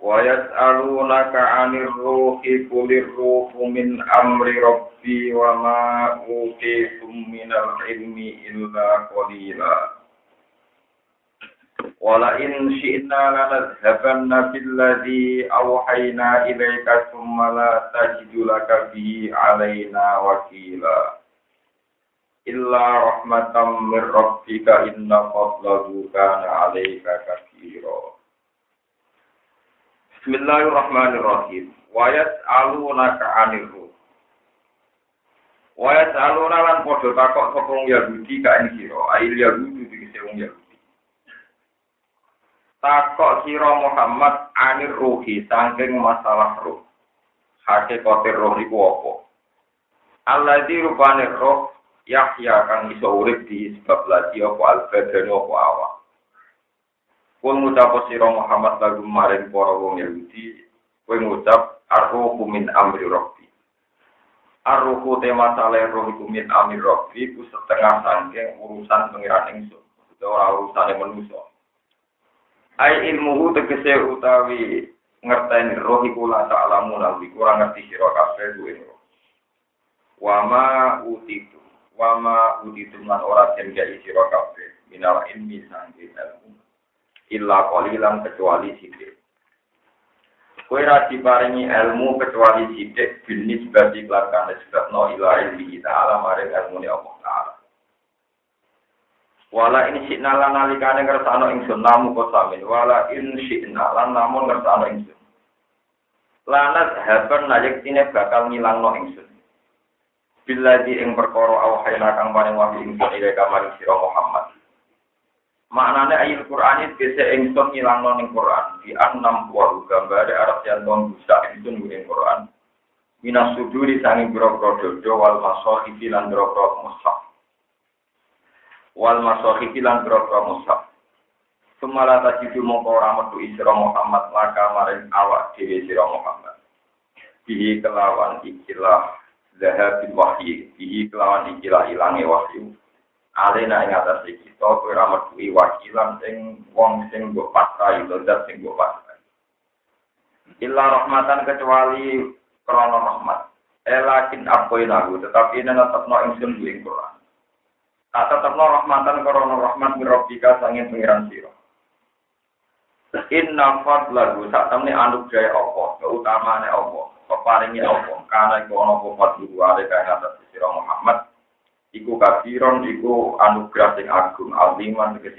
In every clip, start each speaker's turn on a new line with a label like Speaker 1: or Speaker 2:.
Speaker 1: ويسألونك عن الروح قل الروح من أمر ربي وما أوتيتم من العلم إلا قليلا ولئن شئنا لنذهبن بالذي أوحينا إليك ثم لا تجد لك به علينا وكيلا إلا رحمة من ربك إن فضله كان عليك كثيرا Bismillahirrahmanirrahim. Wa yas'alunaka 'anil ruh. Wa yas'aluna lan padha takok sapa wong Yahudi ka ing sira, ail Yahudi dikese wong Yahudi. Takok sira Muhammad 'anil ruhi saking masalah roh. Hakikate roh iku apa? Alladzi rupane roh Yahya kang iso urip di sebab lagi apa al-badan apa awak. Kul ngucap sira Muhammad lagu maring para wong Yahudi, kowe ngucap arruhu min amri rabbi. Arruhu tema saleh roh iku min amri rabbi ku setengah sangking urusan pengiran ingsun, ora urusane manusa. Ai ilmuhu tegese utawi ngerteni roh iku la ta'lamu nabi kurang ngerti sira kabeh duwe roh. Wama utitu, wama utitu lan ora den sira kabeh minal ilmi sangking ilmu illa qalilan kecuali sidik. Kowe ra diparingi ilmu kecuali sidik binis bagi kelakane sebabno ila ilmi ta'ala maring ilmu Allah Ta'ala. Wala in syi'na lan nalikane ngersano ingsun namu kosamin wala in syi'na lan namun ngersano ingsun. Lanat haban najek tine bakal ngilangno ingsun. Bila di ing perkara awhayna kang paring wahyu ingsun ila kamaring sira Muhammad. Maknane ayat Quran itu bisa engson ngilang non Quran di enam buah gambar Arab yang non bisa itu ning Quran. Minas suduri sangi biro-biro dodo wal masohifi lan biro-biro mushaf. Wal masohifi lan biro-biro mushaf. Sumala tajidu mongko ora metu isra Muhammad laka maring awak dhewe sira Muhammad. Bihi kelawan ikilah zahabil wahyi, bihi kelawan ikilah ilange wahyu alena ing atas kita kowe ra wakilan sing wong sing mbok pasrai zat sing mbok pasrai illa rahmatan kecuali krana rahmat. Elakin apoinahu tetapi ini tetapno ingsun ing Quran. Tak tetapno rahmatan krana rahmat mirobika sanging pengiran sira. Inna fadlahu sak temne anugerah Allah, keutamane Allah, peparingi Allah, karena iku ana apa fadlu wa atas sira Muhammad iku kafiron iku anugerah sing agung aliman aku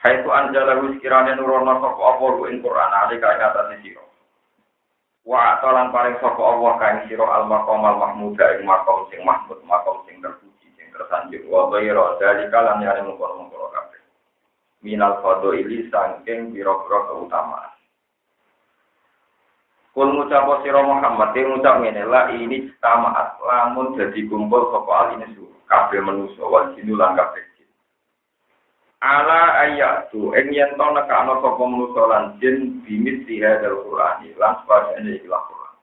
Speaker 1: Hai tu anjala wis kirane nurono sapa apa ku ing Quran ali ka ing atase sira. Wa atalan paring sapa Allah ka ing sira al maqam al mahmud ing maqam sing mahmud maqam sing terpuji sing tersanjung wa ghairu dalika lan yane mungkon-mungkon kabeh. Minal fadhili saking pira-pira keutamaan. Kul ngucap sira Muhammad yang ngucap ngene la ini tamaat lamun jadi kumpul sapa al ini su kabeh manusa wal jinu lan kabeh Ala ayatu ing yen to nekano sapa manusa lan jin bimit dihadal Qur'an lan sebagene ikhlas Qur'an.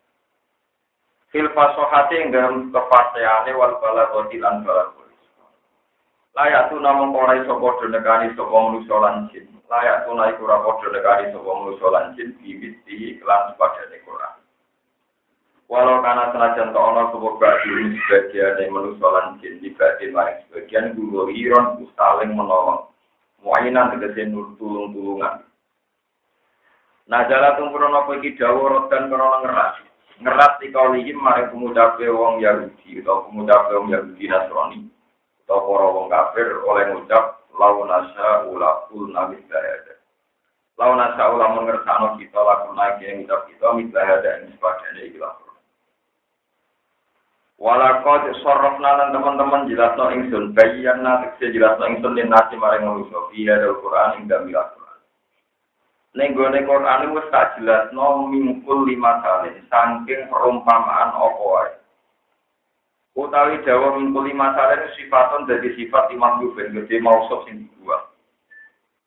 Speaker 1: Fil fasahati ing dalam kefasiane wal balagati lan balagati. Layak tu namung ora iso padha nekani sapa manusa lan layak tunai kura podo negari sopo manusia lanjin bibit di kelas pada Quran. Walau karena senajan to ono sopo bagi sebagian yang manusia lanjin di bagian lain sebagian guru iron saling menolong. Muayinan tegese nur tulung tulungan. Nah jala tumpuran apa iki dawa rotan krono ngeras. Ngeras di kaulihim mari pemuda wong Yahudi atau pemuda wong Yahudi Nasrani atau para wong kafir oleh ngucap lau nasa ula kul nabi ada. Lau nasa ula mengersano kita laku naik yang ucap kita mitlah ada yang sebagainya ikilah. Walakot sorof nalan teman-teman jelas no ingsun bayian nanti jelas no ingsun din nasi maring manusia via dari Quran hingga milah Quran. Ning gone Quran wis tak jelasno mingkul lima kali saking perumpamaan wae. Utawi dawa mingkul lima kali sifaton dari sifat imam Yubin gede mausuf sing dua.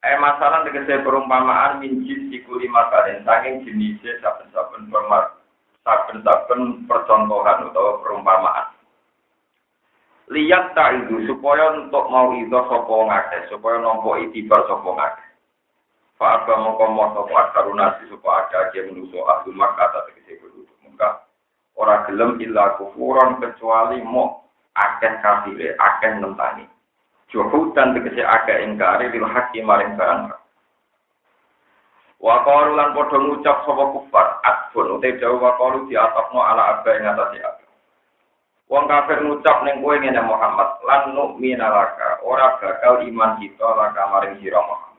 Speaker 1: Eh masalah tegese perumpamaan minjis siku lima kali saking jenisnya saben-saben permar saben-saben percontohan utawa perumpamaan. Lihat tak itu supaya untuk mau itu sopo ngake, supaya nompo itibar sopo ngake. Fa'aba mongko sopo akarunasi supaya ada aja menuso ahlu maka atas tegese penduduk muka. Ora gelem illa kufuran kecuali mo akeh kafire, akeh nentani. Juhud dan tegese akeh ingkari lil hakim maring barang Wa qalu lan padha ngucap sapa kufar, adfun ute jauh wa qalu diatapno ala abba ing atase abba. Wong kafir ngucap ning kowe ngene Muhammad, lan nu'mina laka, ora bakal iman kita laka maring sira Muhammad.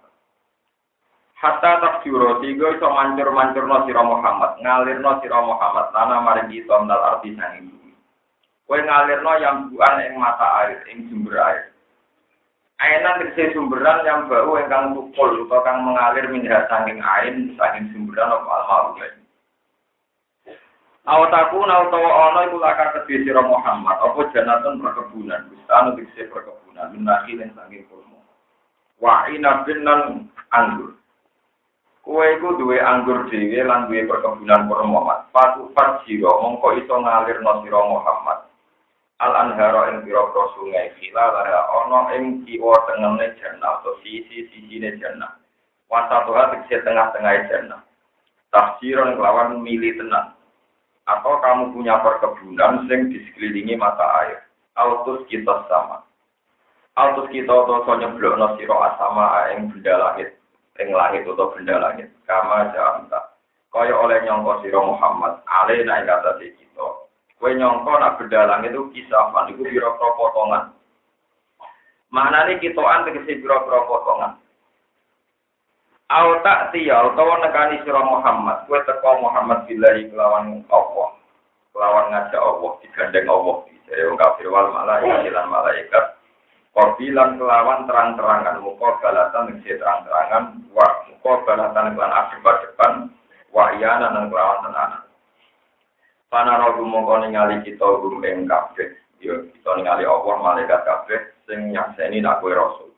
Speaker 1: Hatta takjuro tiga iso mancur-mancurno sira Muhammad, ngalirno sira Muhammad tanah maring kita ndal arti sanging bumi. Kowe ngalirno yang buan ing mata air, ing sumber air. Ainan tegese sumberan yang bau ingkang tukul utawa kang mengalir minyak saking ain saking sumberan apa almarhum lain. Awataku utawa ana iku lakar kedhe sira Muhammad apa janatun perkebunan bustan tegese perkebunan minaki lan saking kurma. Wa inabin lan anggur. Kowe iku duwe anggur dhewe lan duwe perkebunan kurma. Patu fajiro mongko iso ngalirno sira Muhammad. Al anhara ing pira-pira sungai khila lara ana ing kiwa tengene jannah atau sisi sisine jannah. Wasatuha tegese tengah-tengah jannah. Tafsiran kelawan milih tenang atau kamu punya perkebunan sing di sekelilingi mata air. Autus kita sama. Autus kita atau blok siro asama ing benda langit ing langit atau benda langit kama jamta kaya oleh nyongko siro Muhammad ale naik kata kita Kue nyongko nak bedalang itu kisafan, itu biro-biro potongan. Mana nih kitoan tegesi biro-biro potongan. Au tak tiya, utawa nekani sira Muhammad, kue teko Muhammad billahi kelawan Allah. Kelawan ngajak Allah, digandeng Allah. Jadi wong kafir wal malaikat lan malaikat. Korbilan kelawan terang-terangan, muka balatan ngisi terang-terangan, wa muka balatan kelan akibat depan, wa iyana dan kelawan tenanan. Panara mongko ningali kita gum ing. Yo kita ningali Allah malaikat kabeh sing nyakseni nak rasul.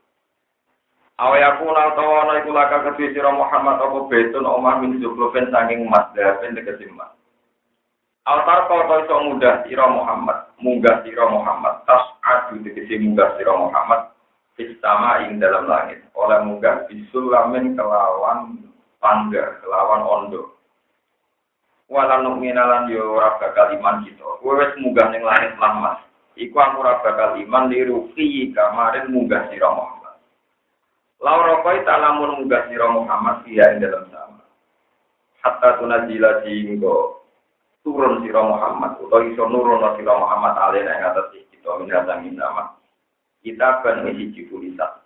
Speaker 1: Awe aku nal tawa ana iku laka kedhi sira Muhammad apa betun omah min zuklufen saking emas dapen tegese emas. Altar kau iso mudah sira Muhammad, munggah sira Muhammad, tas adu tegese munggah sira Muhammad, Sistama ing dalam langit, oleh munggah bisulamin kelawan pangga, kelawan ondo wala nu'minalan yo ora bakal iman kita. Kowe munggah ning langit lah Mas. Iku aku ora bakal iman lirufi kamarin munggah sira Muhammad. Laura koi talamun munggah sira Muhammad dia ing dalam sama. Hatta tunajila singgo turun sira Muhammad utawa iso nurun sira Muhammad alena ing atas kita minata minama. Kita kan isi tulisan.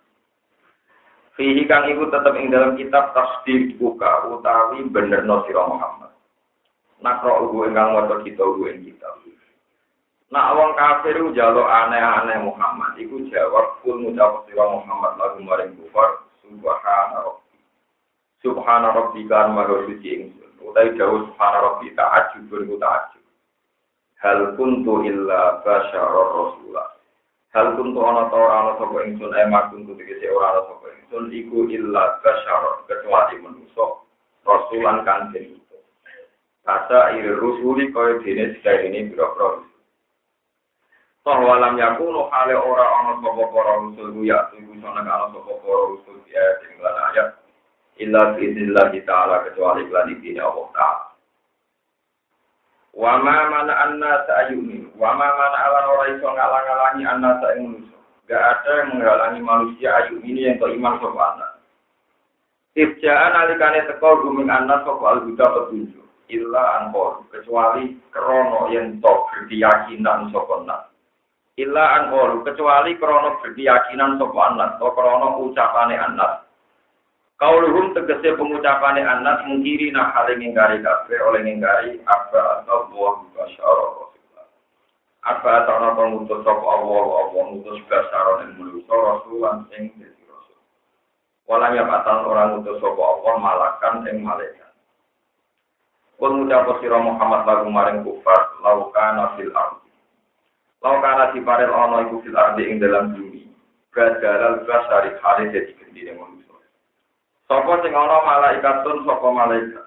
Speaker 1: Fihi kang iku tetep ing dalam kitab tasdir buka utawi bener no sira Muhammad. nakro ugu ingkang maca kita ugu ing kita. Nak wong kafir jalo aneh-aneh Muhammad iku jawab kul ngucap sira Muhammad lagu maring kufar subhana rabbi. Subhana rabbi kan maha suci ingsun. Utai dawuh subhana rabbi ta'ajjubun ku ta'ajjub. Hal kuntu illa basyara rasulah. Hal kuntu ana ta ora ana sapa ingsun emak kuntu tegese ora ana sapa ingsun iku illa basyara kecuali manusa rasulan kanjeng Kata iri rusuli kaya dene sika ini biro-biro Toh walam yakuno ale ora ana sapa para rusul ya tunggu sana ana sapa para rusul ya ing lan ayat illa biiznillah ta'ala kecuali lan dine Allah Ta'ala. Wa ma mana anna ta'yumin, wa ma mana ala ora iso ngalang-alangi anna ing manusia. Gak ada yang menghalangi manusia ayu ini yang iman sapa anak. Ibjaan alikane teko guming anak sapa al-huda petunjuk illa angkor kecuali krono yang tok berkeyakinan sopona illa angkor kecuali krono berkeyakinan sopona atau krono ucapane anak kauluhum tegese pengucapane anak mengkiri nah hal yang ngingkari kafe oleh ngingkari apa atau buah basyara apa atau apa ngutus sop Allah Allah ngutus basyara yang menulis rasulan sing rasul Walam ya batal orang utus sapa Allah malakan ing malaikat. Kul ngucap sira Muhammad lagu maring kufar laukana fil ardi. Laukana diparel ana iku fil ardi ing dalam bumi. Badalal basari hale dadi gendine manusa. Sapa sing ana malaikatun sapa malaikat.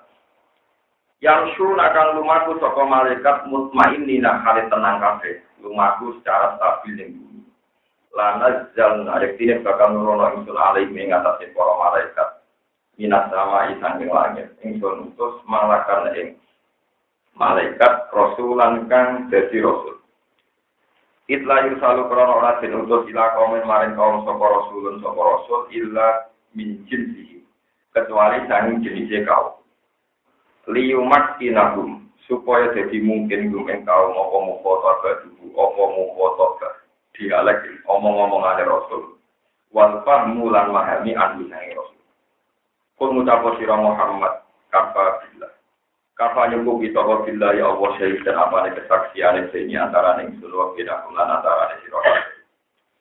Speaker 1: Yang sun akan lumaku saka malaikat mutmainnina hale tenang kabeh. Lumaku secara stabil ning bumi. lana zal arektine bakal nurono ingsun alih ing para malaikat minat sama isang ing langit ingsun utus malakan ing malaikat rasulan kang dadi rasul Itla yusalu krono ora den utus ila kaum maring kaum sapa rasulun sapa rasul illa min kecuali sanging jenise kaum liyumat inahum supaya jadi mungkin gum ing kaum apa mukhota badu apa mukhota dialek omong-omongan Rasul. Wal fahmu lan mahami sange Rasul. Kul mutapo sira Muhammad kafa billah. Kafa nyukup kita wa billah ya Allah syahid dan apa kesaksian ini antara ning sulwa kita lan antara sira.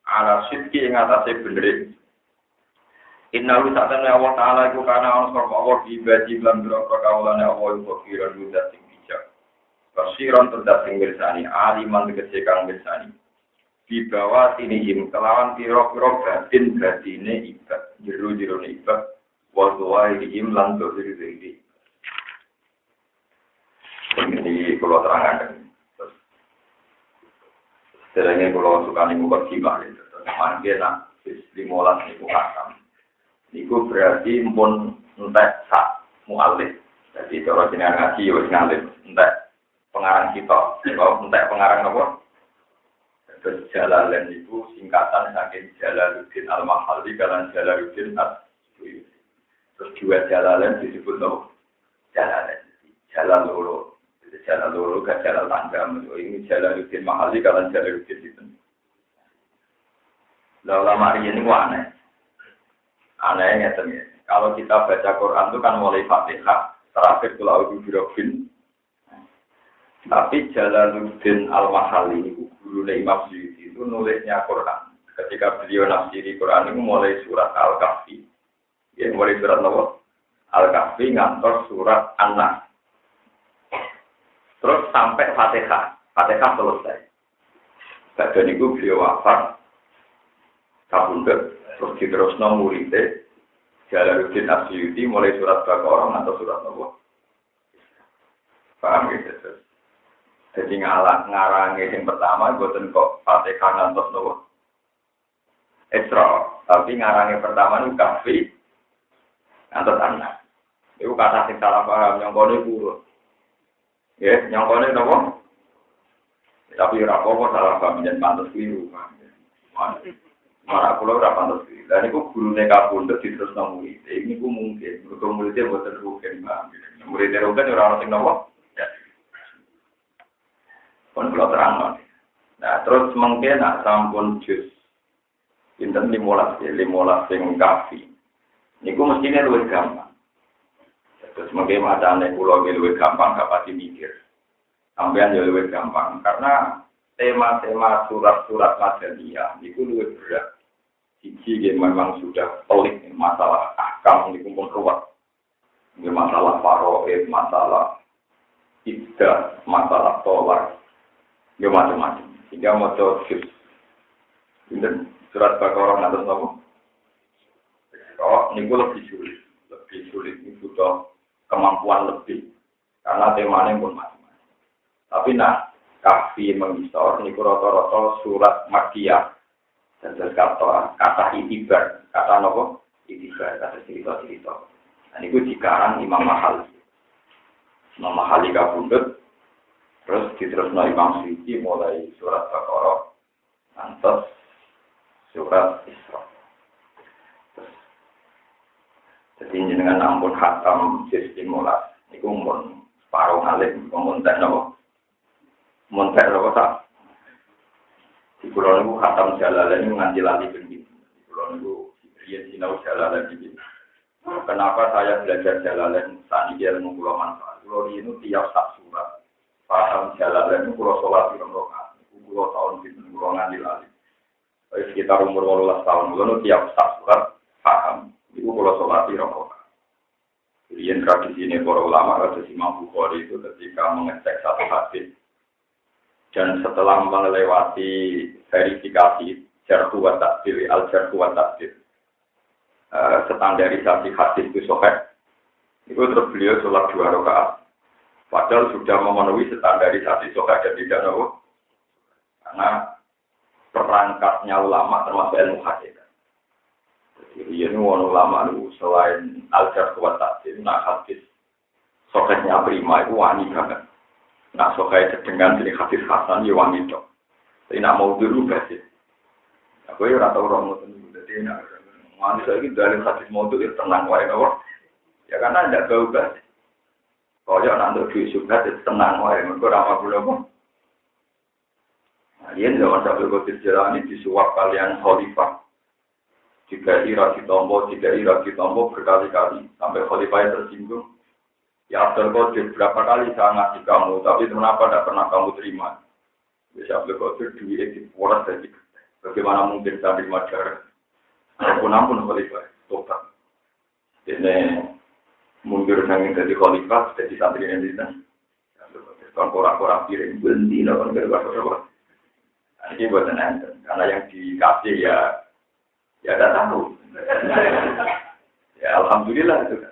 Speaker 1: Ala sidki ing atase bener. Inna lu satana Allah Ta'ala iku kana ana sapa Allah ibadi lan biro kaulane Allah iku kira dudat sing bijak. Basiran terdat sing mirsani, aliman tegese kang mirsani. di bawah tinihim kelawan piro-piro batin batine ibad jero-jero ibad wa tuwaihim lan dohir diri ini kalau terangkan Sedangnya kalau suka nih buka kibah itu, mangke nak limolas niku hakam. Niku berarti pun entek sak mualif. Jadi kalau jenengan ngaji ya wis ngalim, entek pengarang kita, entek pengarang apa? Terus Jalalain itu singkatan saking Jalaluddin Al-Mahali kalian Jalaluddin al Terus dua Jalalain disebut no Jalalain. Jalan loro. Jalan loro ke jalan tangga. Ini Jalaluddin Mahali kalian Jalaluddin itu. Lalu lama ini aneh. Anehnya ternyata. Kalau kita baca Quran itu kan mulai Fatihah, terakhir Pulau Birobin, tapi Jalaluddin Al-Mahali itu guru Imam Suyuti itu nulisnya Quran. Ketika beliau nafsiri Quran itu mulai surat Al-Kahfi. Ya, mulai surat apa? Al-Kahfi ngantor surat An-Nas. Terus sampai Fatihah. Fatihah selesai. Dan itu beliau wafat. Kabundut. Terus diterusno muridnya. Jalaluddin Asyuti mulai surat Baqarah atau surat apa? Paham gitu terus. Jadi ngalah ngarangi yang pertama boten kok Fatihah ngantos nopo. Isra, tapi ngarangi pertama nu kafi ngantos anak. Iku kata sing salah paham nyongkone guru. Ya, nyongkone nopo? Tapi ora salah paham yen pantes keliru. Marah pulau ora pantes keliru. Dan iku gurune kapundhut diterus nang murid. Ini ku mungkin, mergo muridé boten rugen, Mbak. Muridé rugen ora ono sing nopo? pun kalau terang Nah, terus mungkin nak sampun jus pinten limolas ya, limolas sing kafi. Niku mestinya luwih gampang. Terus mungkin macamnya pulau luwih gampang, gak pasti mikir. Sampean ya luwih gampang, karena tema-tema surat-surat Madaniyah niku luwih berat. Siji memang sudah pelik masalah akam niku pun ruwet. Masalah paroid, masalah ibadah, masalah tolak, ya macam-macam. Sehingga mau coba dan surat Baqarah nanti nopo. Oh, ini lebih sulit, lebih sulit. Ini butuh kemampuan lebih karena temanya pun macam-macam. Tapi nah, kafi mengisor ini rata-rata surat Makiyah dan kata kata itibar, kata nopo itibar, kata cerita-cerita. Nah, ini dikarang Imam Mahal. Imam Mahal kabundut Terus diterusno Imam Suci mulai surat Baqarah nantos surat Isra. Jadi dengan ampun khatam sistem mulas, itu pun separuh alim, memuntek nopo, muntek nopo tak. Di pulau itu khatam jalalan ini nganti lali begitu. Di pulau itu dia sinau jalalan ini. Kenapa saya belajar jalalan saat ini ilmu pulau manfaat? Pulau ini tiap tak surat paham jalan dan pulau sholat di rombongan, pulau tahun di rombongan di lali. Sekitar umur 18 tahun, lalu tiap sak surat paham, Iku kalau sholat di rokok. Jadi tradisi ini para ulama kata Imam Bukhari itu ketika mengecek satu hadis dan setelah melewati verifikasi jarhu wa takdir, al jarhu wa takdir, uh, standarisasi hadis itu sohek, itu terus beliau sholat dua rakaat. Padahal sudah memenuhi standarisasi sohek dan tidak tahu karena perangkatnya ulama termasuk ilmu hadis. Jadi ini ulama itu selain al-jar kuat tafsir, nah hadis soketnya prima itu wani banget. Nah soket dengan jadi hadis hasan ya wani dong. Tapi nak mau dulu sih. Aku ya rata orang mau tunggu. Jadi nak saya ini dari hadis mau dulu tenang wae nopo. Ya karena tidak bau basi. Kalau nanti duit juga tenang wae. Mereka ramah belum. Nah, ini zaman sampai kau ini disuap kalian khalifah jika ira ditombo, jika ira ditombo berkali-kali sampai khalifah tersinggung. Ya Abdul Qadir berapa kali saya ngasih kamu, tapi kenapa tidak pernah kamu terima? Bisa Abdul Qadir duit di poros dari Bagaimana mungkin saya terima darah? Ampun ampun khalifah, tobat. Ini mundur nangin dari khalifah, jadi santri yang di sana. Kan korak-korak piring, berhenti, kan berapa Ini buat karena yang dikasih ya Ya tidak tahu. ya alhamdulillah itu kan.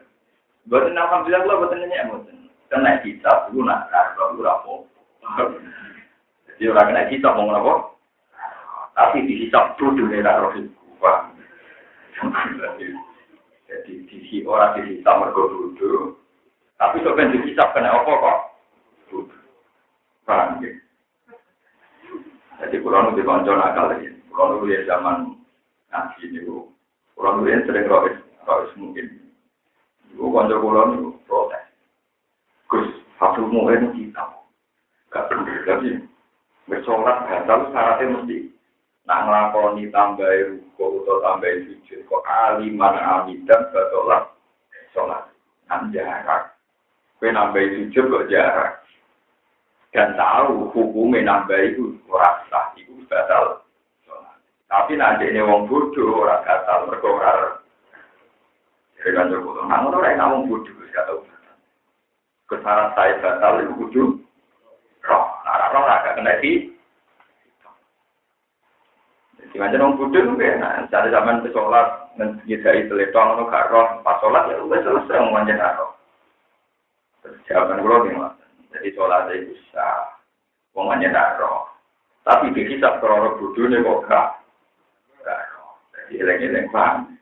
Speaker 1: Buatan alhamdulillah kalau buatan nanya buatan. Kena kita itu nak kalau itu rapo. Jadi orang kena kita mau apa? Tapi di hisap tuh nih roh Jadi di si orang di hisap mergo duduk. Tapi sopan di hisap kena apa kok? Paham ya? Jadi kurang lebih konco nakal lagi. Kurang lebih zaman Nah, ini bu, orang lain sering rois, rois mungkin. Bu, kanca kula niku protes. Gus, satu mungkin kita. Gak bener lagi. Bersolat batal syaratnya mesti nak ngelakoni tambah ruko atau tambah sujud kok aliman amidan batolah sholat nan jarak kue nambah sujud kok jarak dan tahu hukumnya nambah itu rasa itu batal tapi nanti ini wong bodoh, orang gatal, berkorar. Jadi kan cukup, nah ngono orang ngomong bodoh, gak tahu. Kesalahan saya gatal itu bodoh. Roh, nah roh agak kena di. Jadi macam wong bodoh itu nah, cari zaman ke sholat, menyedai teletong, itu gak roh, pas sholat ya udah selesai gak roh. Terus jawaban gue gimana? Jadi sholat itu bisa, gak roh. Tapi dihisap kalau bodoh ini kok gak eleng-eleng paham.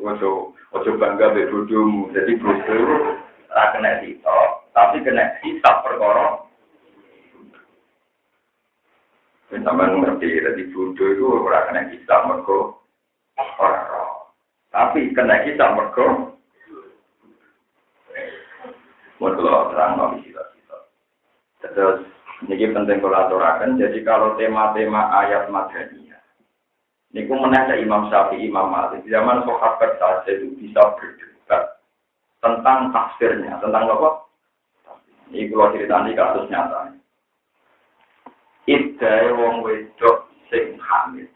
Speaker 1: Ojo, ojo bangga be bodohmu. Jadi bodoh, tak kena hitam, tapi kena hisap perkara. Sama ngerti, jadi bodoh itu orang kena hisap mergo. Tapi kena hisap mergo Mau terang mau kita Terus ini penting kalau aturakan. Jadi kalau tema-tema ayat madani Niku menanya Imam Syafi'i, Imam Malik. Zaman sahabat saja itu bisa berdebat tentang tafsirnya, tentang apa? Ini kalau cerita kasus nyata. Idai wong wedok sing hamil.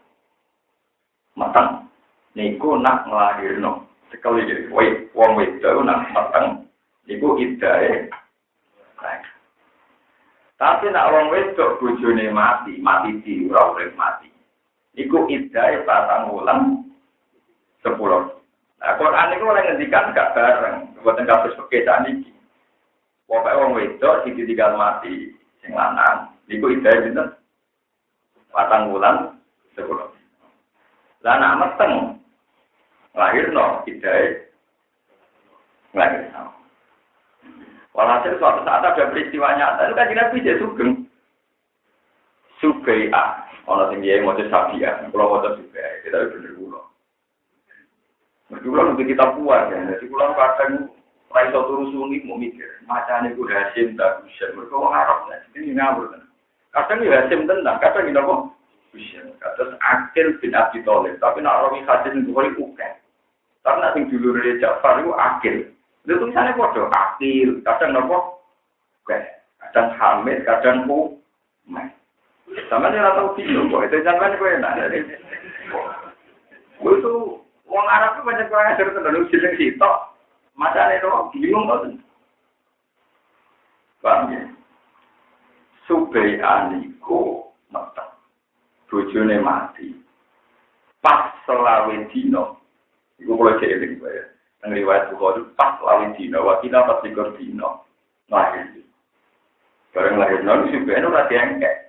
Speaker 1: Matang. Niku nak ngelahirno. Sekali jadi, wong wedok nak matang. Niku idai. Tapi nak wong wedok bujune mati, mati di ora mati. Iku idai patang wulan sepuluh. Nah, Quran itu orang ngendikan gak bareng. Buatan kasus pekerjaan ini. Pokoknya orang wedok, sisi tinggal mati. Sing lanang. Iku idai itu. Patang wulan sepuluh. Lah anak meteng. Lahir no, idai. Lahir no. Walhasil suatu saat ada peristiwa nyata. Itu kan tidak bisa sugeng. Sugei'ah. Ono sing dia mau sabia, kalau mau juga kita bener kulo. Mereka kulo untuk kita puas ya, jadi kulo kadang Rai satu rusungi mau mikir, macam ini gue hasim tak bisa, mereka mau harap lah, ini ngawur kan. Kadang ya hasim tenang, kadang ini apa? Bisa, kadang akil bin Abi tapi nak rawi hasim itu kali uken. Karena sing dulu dari Ja'far itu akil. Itu tulisannya kode akil, kadang? Oke, kadang hamid, kadang ku, Sama dia tahu video, kok itu jangan kau enak. Gue tuh uang Arab tuh banyak orang yang cerita dulu sih. Masa ada doang, bingung kok. tuh. Bang, ya. Subei aniku, mata. Bujune mati. Pas selawin dino. Iku kalau cewek gue ya. Yang riwayat Bukhari, pas lawin dino. Wakina pas dikor dino. Lahir. Barang lahir, nang subei nanti yang kayak.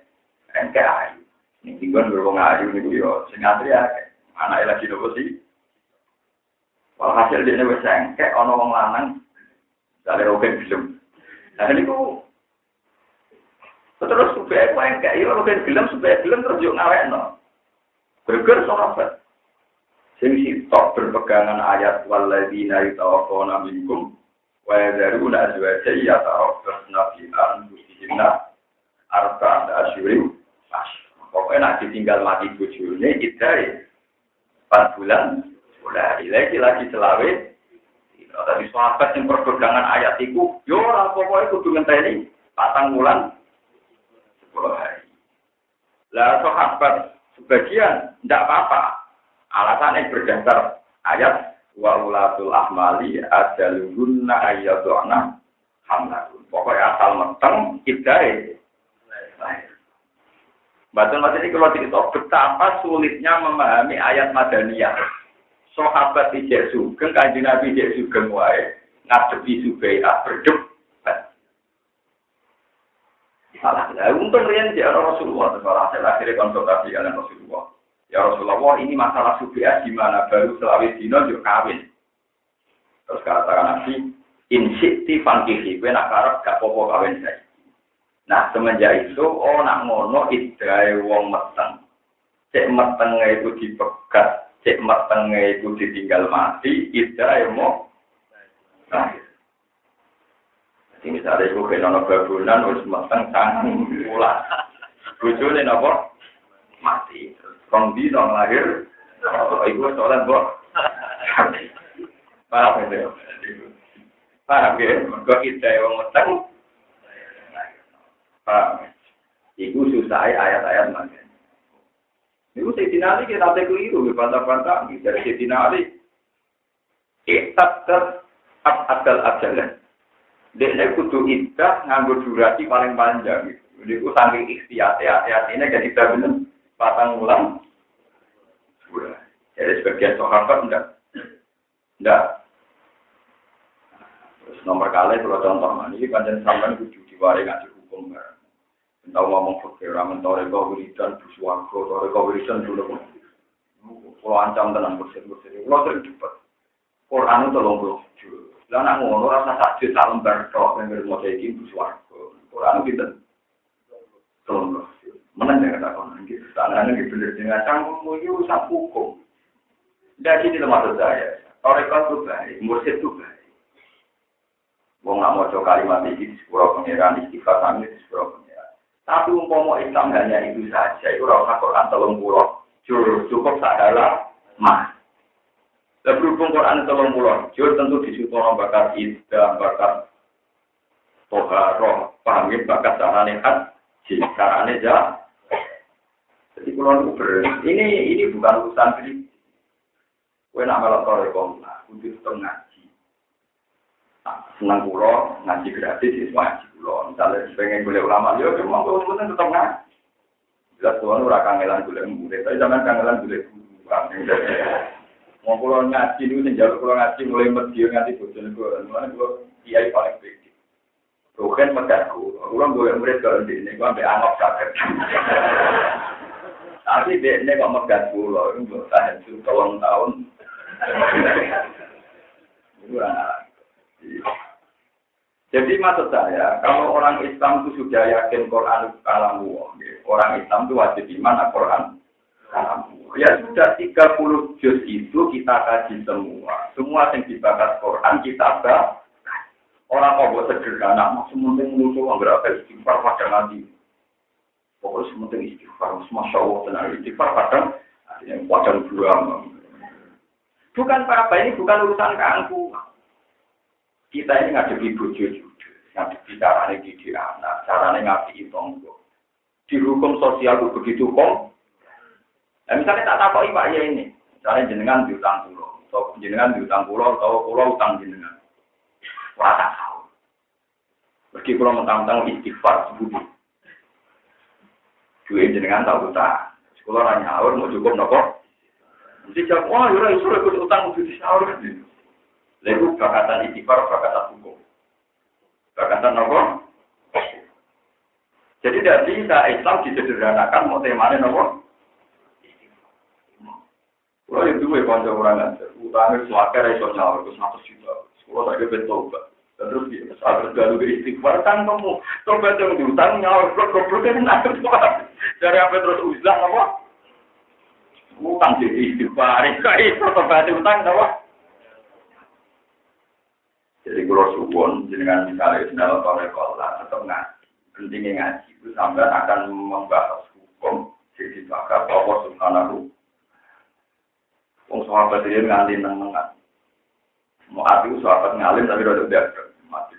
Speaker 1: Engkek ayu. Ini tinggal berwong ayu nih yo. Sing antri akeh. Anake lagi nopo sih? Walhasil dia wis engkek ana wong lanang dari rogen gelem. Nah niku terus supaya aku engkek yo rogen gelem supaya gelem terus yo ngawekno. Berger sahabat. Sing sitok berpegangan ayat walladzina yatawaffawna minkum wa yadharuna azwaja yatarabbasna fi anfusihinna arba'ata asyurin. Pokoknya nak ditinggal mati bojone kita 4 bulan Mulai lagi lagi selawe. Tadi sahabat yang perpegangan ayat itu, yo orang pokoknya kudu ngenteni patang bulan sepuluh hari. Lah sahabat sebagian tidak apa-apa. Alasannya berdasar ayat wa ulatul ahmali ajaluhunna ayyaduna hamlakun. Pokoknya asal meteng idai. Batul Mas ini kalau cerita betapa sulitnya memahami ayat Madaniyah sahabat tidak sugeng, kanji Nabi tidak sugeng wae, ngadepi Subai'ah berdebat. Salah, ya, untung rian dia Rasulullah, setelah hasil akhirnya konsultasi dengan Rasulullah. Ya Rasulullah, ini masalah Subai'ah gimana? Baru selawis dino juga kawin. Terus katakan Nabi, insikti fankihi, gue nak gak popo kawin saya. Nah, semenjak itu, oh, nak ngono, idai wong meteng. Cek meteng itu dipegat, cek meteng itu ditinggal mati, idai mo. Nah, ini saat itu kena nopo bulan, harus meteng tanggung pula. Bujul ini nopo, mati. Kondi nong lahir, ibu sholat bok. Paham ya? Paham ya? Kok idai wong meteng? Paham. Iku susah ayat-ayat mana. Itu Sayyidina Ali kita tak keliru, bantah-bantah. Dari Sayyidina Ali, Ikat ter adal ajalan. Dia kudu idah nganggo durasi paling panjang. Jadi aku saking ikhtiar, ya, ini jadi tidak benar. Patang ulang. Jadi sebagian sahabat enggak. Enggak. Terus nomor kali kalau contoh, ini panjang sampai kudu diwari ngaji hukum. Tahu ngomong fakir, ramen toreko wiridan, buswargo, toreko wiridan dulu. Kalau ancam tenang bersih-bersih, kalau sering cepat. Quran itu tolong puluh juz. Lah nak ngono rasa buswargo. Quran itu tolong puluh. Mana yang kata konon gitu, tangannya gitu dengan canggung itu usah hukum. Jadi ini maksud saya, toreko itu baik, itu baik. Wong nggak mau kalimat ini di pengiran istighfar kami di. Tapi umpama Islam hanya itu saja, itu rasa Quran telung pulau, cukup sadala mah. Dan berhubung Quran telung pulau, jur tentu disuruh bakat ida, bakat toharoh, pahami bakat carane haji, carane jah. Jadi ber, ini ini bukan urusan pribadi. Kue nak malah tore nah, untuk setengah senang pulau ngaji gratis itu ngaji pulau misalnya pengen boleh ulama yo cuma kalau penting tetap ngaji jelas tuan ora kangelan boleh murid. Tapi zaman kangelan boleh mau pulau ngaji itu sejauh pulau ngaji mulai medio ngaji bosan gue mana gue kiai paling baik Bukan megaku, orang boleh murid kalau di ini, gue ambil anggap sakit. Tapi dia ini kok megat pulau, itu tahan tahun. Tahun. Itu jadi maksud saya, kalau orang Islam itu sudah yakin Quran itu kalam orang Islam itu wajib iman al Quran kalam Ya sudah 30 juz itu kita kaji semua. Semua yang dibahas Quran kita baca. Orang kok buat sederhana, maksud penting muncul berapa istighfar pada nanti. Pokoknya sementing istighfar, masya Allah tenang istighfar kadang yang padang buang. Bukan apa ini bukan urusan keangkuhan. Kita ini ngadepi bojo juga, ngadepi caranya didik anak, caranya ngadepi tonggo. Di hukum sosial itu begitu kok. Nah, misalnya tak tahu Pak ya ini, Misalnya jenengan diutang pulau, atau jenengan diutang pulau, atau pulau utang jenengan. Rasa tahu. Meski pulau mentang-mentang istighfar sebudi. Dua jenengan tahu utang. Sekolah nanya awal mau cukup nopo. Mesti jawab, wah yura isu ikut utang untuk disaur. Lalu bakatan istighfar, bakatan hukum. Bakatan nopo. Jadi tidak bisa Islam disederhanakan mau temanya nopo. Kalau itu gue konco orang aja, utangnya suaka iso nyawa ke satu juta. Kalau saya betul Terus dia saat galu ke istighfar kan kamu tobat yang diutang nyawa blok blok kan nak Dari apa terus uzlah apa? Utang jadi istighfar, kayak itu tobat utang apa? Kalau suwon dengan misalnya dalam kolekola tetap nggak pentingnya ngaji itu sampai akan membahas hukum jadi bakal Allah subhanahu. Wong sahabat dia nganti nengan. Mau hati sahabat ngalim tapi udah udah mati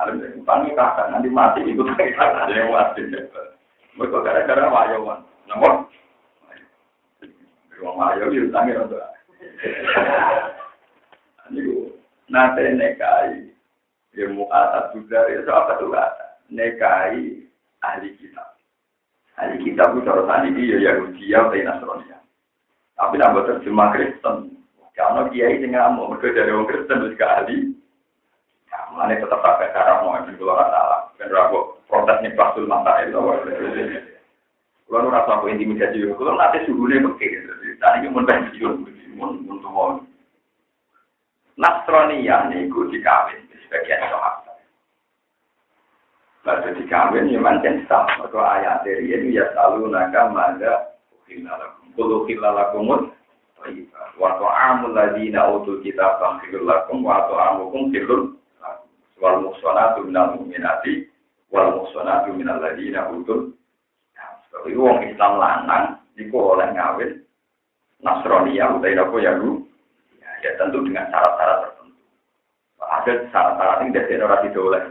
Speaker 1: Ngalim dari utangi kakak nanti mati ikut kakak. Ada yang mati Mereka gara-gara wayawan. Namun, Wong ayo iki utangi ora. Nate nekai ilmu atas juga ya sahabat tuh nekai ahli kitab. Ahli kitab itu cara tadi ya Yahudi ya Nasrani. Tapi nambah terjemah Kristen. Karena kiai sing ngamuk, mereka orang Kristen juga ahli. Mana tetap pakai cara mau yang keluar salah. Dan ragu protes nih pasul mata itu. Kalau rasa aku intimidasi, kalau nanti suhunya begini. Tadi ini mau pensiun, mau mau Nasronian niku dikawin sebagian sahabat. Lalu dikawin ya mantan sah. Maka ayat dari ini ya selalu naga mada ukhilalakum. Kulu khilalakumut wa ta'amul ladina utul kitab khilul lakum wa ta'amukum khilul wal muhsanatu minal mu'minati wal muhsanatu minal ladina utul Tapi wong Islam lanang iku oleh ngawin Nasrani yang utai apa ya lu ya tentu dengan syarat-syarat tertentu. Ada syarat-syarat yang dari tidak oleh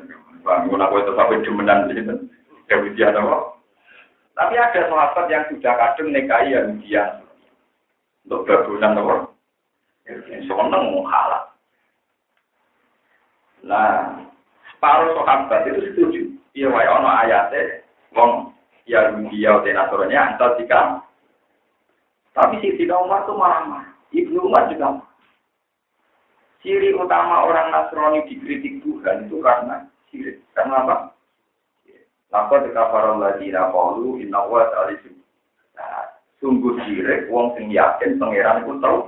Speaker 1: bangun aku itu sampai demenan gitu. Kemudian apa tapi ada sahabat yang sudah kadung nekai yang dia untuk berbulan apa seneng halal nah separuh sahabat itu setuju. Iya wae ono ayatnya wong ya dia udah naturalnya antar jika tapi si Siti Umar itu marah-marah. Ibnu Umar juga Ciri utama orang Nasrani dikritik Tuhan itu karena sirik. Karena apa? Lapa dekafaron lagi nakolu inna wa salisu. Nah, sungguh sirik, wong sing yakin pangeran itu tahu.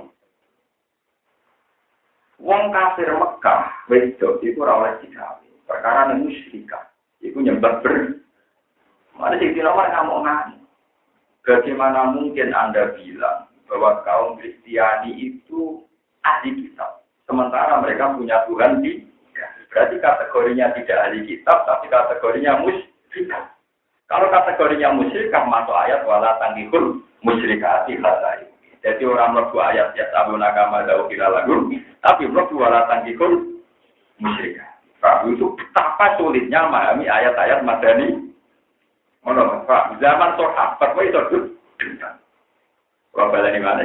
Speaker 1: Wong kafir Mekah, wedok itu ora oleh dikawin. Perkara nang musyrikah. Iku nyembah ber. Mana sing nomor ngamuk ngamuk. Bagaimana mungkin Anda bilang bahwa kaum Kristiani itu ahli kitab, sementara mereka punya Tuhan di Berarti kategorinya tidak ahli kitab, tapi kategorinya musyrik. Kalau kategorinya musyrik, masuk ayat wala tanggihul musyrikati hatai. Jadi orang melebu ayat ya sabu nakama jauh kira lagu, tapi melebu wala tanggihul musyrikat. Prabu itu betapa sulitnya memahami ayat-ayat madani. Menurut Pak, zaman sahabat itu dendam. Kalau balani mana?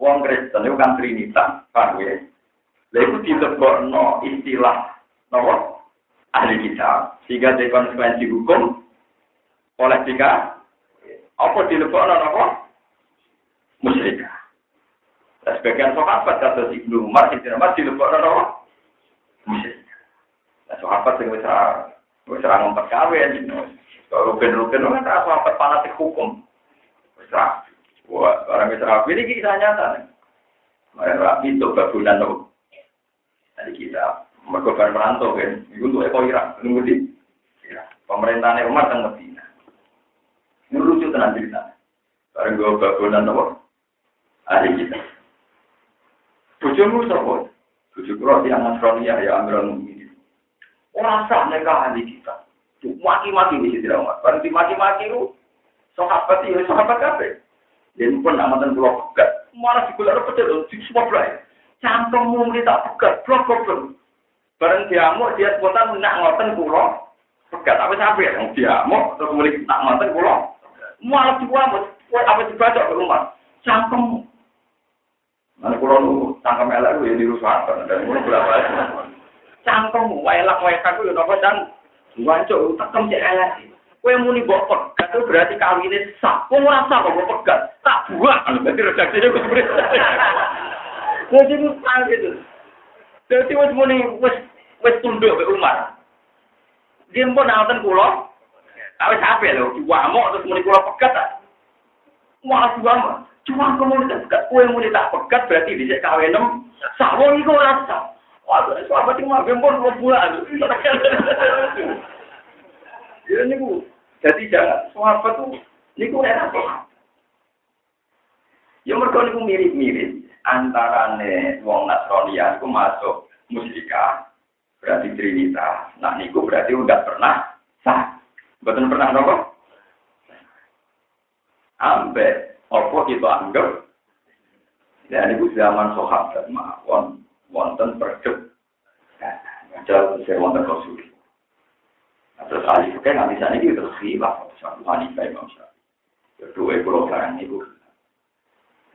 Speaker 1: Wong Kristen itu kan Trinitas, Pak ya. Lalu dilebokno istilah nopo ahli kitab. Sehingga dari konsekuensi hukum oleh jika apa dilebokno nopo musyrik. Dan sebagian sahabat kata Ibnu Umar, Ibnu Umar dilebokno nopo musyrik. Nah, sahabat yang wis wis ora ngompet kawin. Kalau rugen-rugen kan sahabat fanatik hukum. Wis Wah, orang wis rapi ini kisah nyata. Mereka rapi babunan Tadi kita mereka baru merantau kan, itu untuk Eko Irak, nunggu di Pemerintahan Umar dan Medina. Ini lucu tenan cerita. Bareng gue bangunan apa? Hari kita. Bujumu sopo. Bujuk kulo di Nasrani ya, ya Amirul Mukminin. Orang sah mereka ahli kita. Maki-maki di sisi Umar. Bareng dimaki-maki lu, sahabat itu sahabat kafe. Dan pun amatan pulau pegat. Malah di gula pedet, di semua belai. Cantongmu tak pegat, blok blok Bareng diamuk dia spontan nak ngoten kula. Pegat apa sampe yang diamuk terus mulai nak ngoten kula. Malah diamuk, kowe apa dibacok ke rumah. Cangkem. Nanti kulo nu cangkem elek ya sahabat dan kulo berapa cangkem elek elek aku ya nopo dan wancuk tekem cek elek. Kue muni mbok pegat berarti kawinnya sah. Kok ora sah kok mbok pegat? Tak buat. Berarti redaksinya kudu beres. Jadi mustahil gitu. Jadi wis muni wis wis tunduk ke Umar. Dia pun nonton kulo. Tapi sampai lho, diwamuk terus muni kulo pegat ta. Wah, diwamuk. Cuma kamu tak pegat, kue muni tak pegat berarti bisa kawin nem. Sawo iku ora sah. Wah, sahabat itu mah gempon bulan. Ya niku. Jadi jangan sahabat tuh niku enak kok. Ya mergo niku mirip-mirip antarane wong Nasrani iku masuk musyrikah berarti Trinita. Nah niku berarti udah pernah sah. Betul pernah nopo? Ambe opo kita anggap dan niku zaman sahabat mawon wonten. Nah, jauh saya wonten konsul. Terus ahli fikih nggak bisa nih terus khilaf satu Hanifah Imam Syafi'i. Kedua pulau barang itu.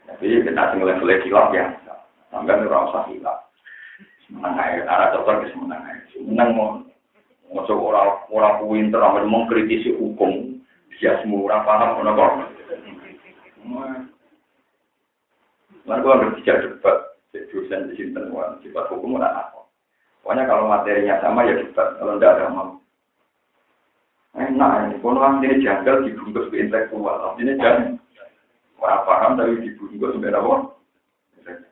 Speaker 1: Tapi kita tinggal level khilaf ya. Sampai nih rasa khilaf. Menang aja, arah dokter ke semenang aja. Menang mau Masuk orang orang pinter, amal mengkritisi hukum, dia semua orang paham kenapa? Lalu gue berbicara debat, dosen di sini temuan, sifat hukum mana apa? Pokoknya kalau materinya sama ya debat, kalau tidak ada mau Enak ini, kalau orang ini janggal dibungkus ke intelektual, artinya jangan orang paham tapi dibungkus ke apa?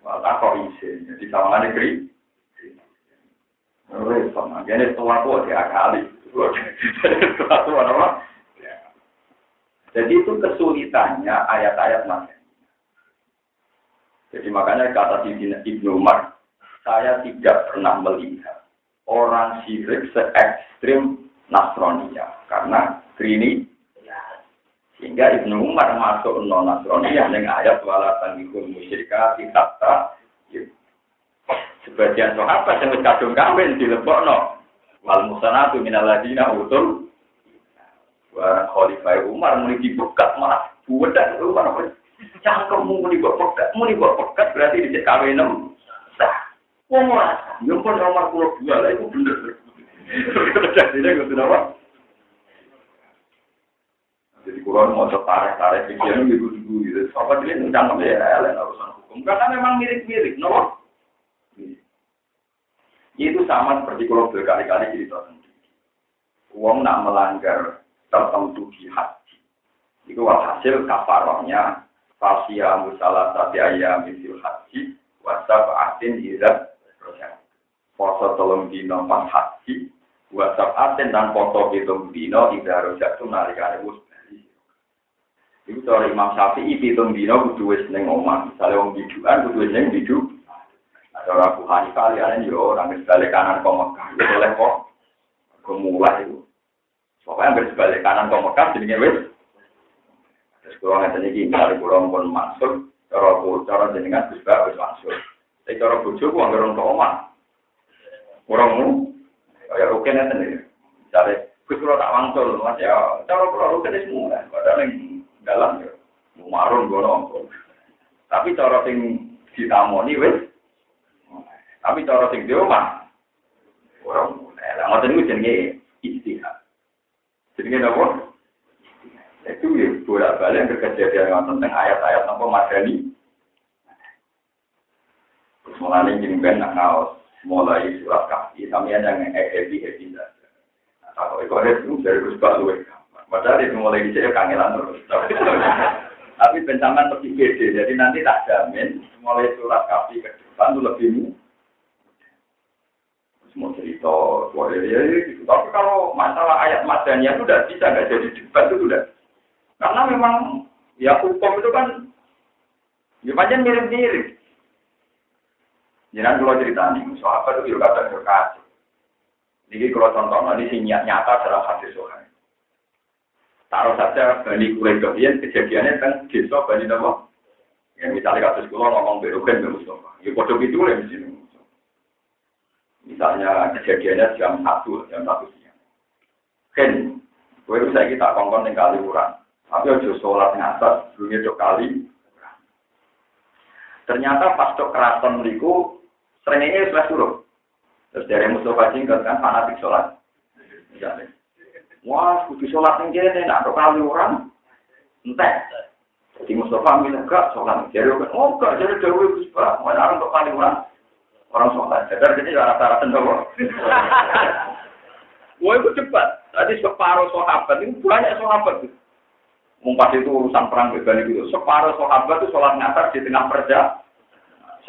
Speaker 1: Tak kok isi, jadi sama negeri. Repot, makanya setelah itu dia kali. Setelah itu apa? Jadi itu kesulitannya ayat-ayat masih. Jadi makanya kata Ibnu Umar, saya tidak pernah melihat orang syirik se ekstrim Nasronia karena Trini sehingga Ibnu Umar masuk non Nasronia dengan ayat wala tanggihul musyrika kita sebagian sahabat yang kadung kawin dilebokno wal musanatu minal ladina utul Barang Khalifah Umar muni dibuka malah buwedak Umar apa cangkem muni kok pekat muni kok pekat berarti dicek kawin nem sah wong ora yo pun nomor 22 lah itu bener Jadinya gue apa? Jadi kurang mau tarik-tarik pikiran gitu dulu gitu. Apa dia jangan ya lain urusan hukum karena memang mirip-mirip, no? Itu sama seperti kalau berkali-kali cerita sendiri. Uang nak melanggar tertentu di haji. Itu hasil kafarohnya fasia musalah tapi ayam misil haji wasab asin irat poso tolong dino pas haji WhatsApp aten dan foto hitung dino tidak harus jatuh nalikane wis Iku cara Imam Syafi'i hitung dino kudu wis ning omah. Misale wong biduan kudu wis ning bidu. Ada orang Abu Hanifah liane yo orang sebalik kanan kok Mekah. Itu oleh kok kemulai itu. Pokoknya hampir sebalik kanan kok Mekah jenenge wis. Terus kalau ngeten iki kali kula pun masuk cara cara jenengan wis wis masuk. Tapi cara bojoku anggere untuk omah. Orang Kayak rukin ya sendiri. Cari, gue kalau tak wangsul, mas ya, cara kalau rukin itu semua, padahal yang dalam ya, marun nongkrong. Tapi cara sing ditamoni wes, tapi cara sing di rumah, orang mulai. Lah ngoten iku jenenge istihad. Jenenge napa? Itu ya bolak-balik kejadian tentang ayat-ayat apa madani. Terus mulai ini ben nak kaos mulai surat kaki sampai yang happy happy saja. Kalau itu ada itu dari Gus Balu Padahal itu mulai dicek kangelan terus. Tapi pencaman lebih gede, jadi nanti tak jamin mulai surat kaki ke depan itu lebih semua cerita boleh ya gitu. Tapi kalau masalah ayat madanya itu udah bisa nggak jadi debat itu udah. Karena memang ya hukum itu kan ya macam mirip-mirip. Jangan kalau cerita nih, sahabat itu juga kadang berkasih. Jadi kalau contoh ini nyata dalam hati sohail. Taruh saja Bani Quraidah ini kejadiannya kan desa Bani Nawa. Ya misalnya kasus kulo ngomong berukan ke Mustafa. Ya bodoh itu lah di sini. Misalnya kejadiannya jam satu, jam satu siang. Ken, gue bisa kita kongkong yang kali kurang. Tapi aja sholat ngatas, dunia dua kali. Ternyata pas dok keraton meriku seringnya sudah suruh. Terus dari Mustafa Jingkat kan fanatik sholat. Ya, Wah, kudu sholat yang kene, nak kali orang. Entah. Jadi Mustafa bilang, enggak, sholat. Jadi, oh enggak, jadi Dewi Gus Pak, mana orang kali orang. Orang sholat. Jadi, jadi rata-rata sendiri. Wah, itu cepat. Tadi separuh sahabat, ini banyak sahabat. Mumpas itu urusan perang beban itu. Separuh sahabat itu sholat ngasar di tengah perja.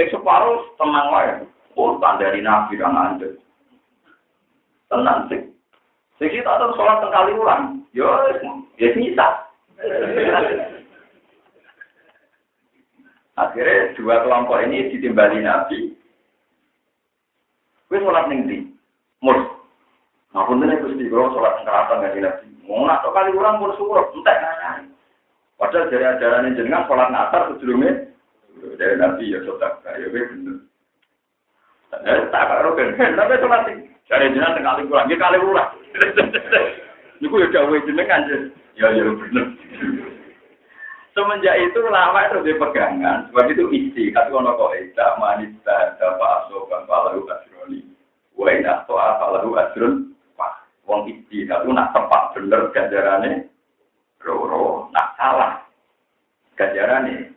Speaker 1: Sing separuh tenang wae. Oh, dari Nabi dan Anda. Tenang sih. Sing kita terus sholat sekali ulang. Yo, ya bisa. Akhirnya dua kelompok ini ditimbali Nabi. Gue sholat ning di. Mur. Nah, pun ini Gusti kalau sholat keratan nggak nabi. Mau nak kali orang pun syukur, entek nanya. Padahal dari ajaran jenengan sholat nasar sebelumnya dari nabi ya sholat ya bener. Eh, tak karo kan, tapi sholat dari jenengan kali kurang, ya kali kurang. Niku ya jauh jenengan ya ya bener. Semenjak itu lama itu dia pegangan, sebab itu isi, kata ono kok tidak manita, dapat asokan, palahu asroni, wa ina to'a palahu asron, wong iki kalau nak tepat bener ganjarane roro nak salah ganjarane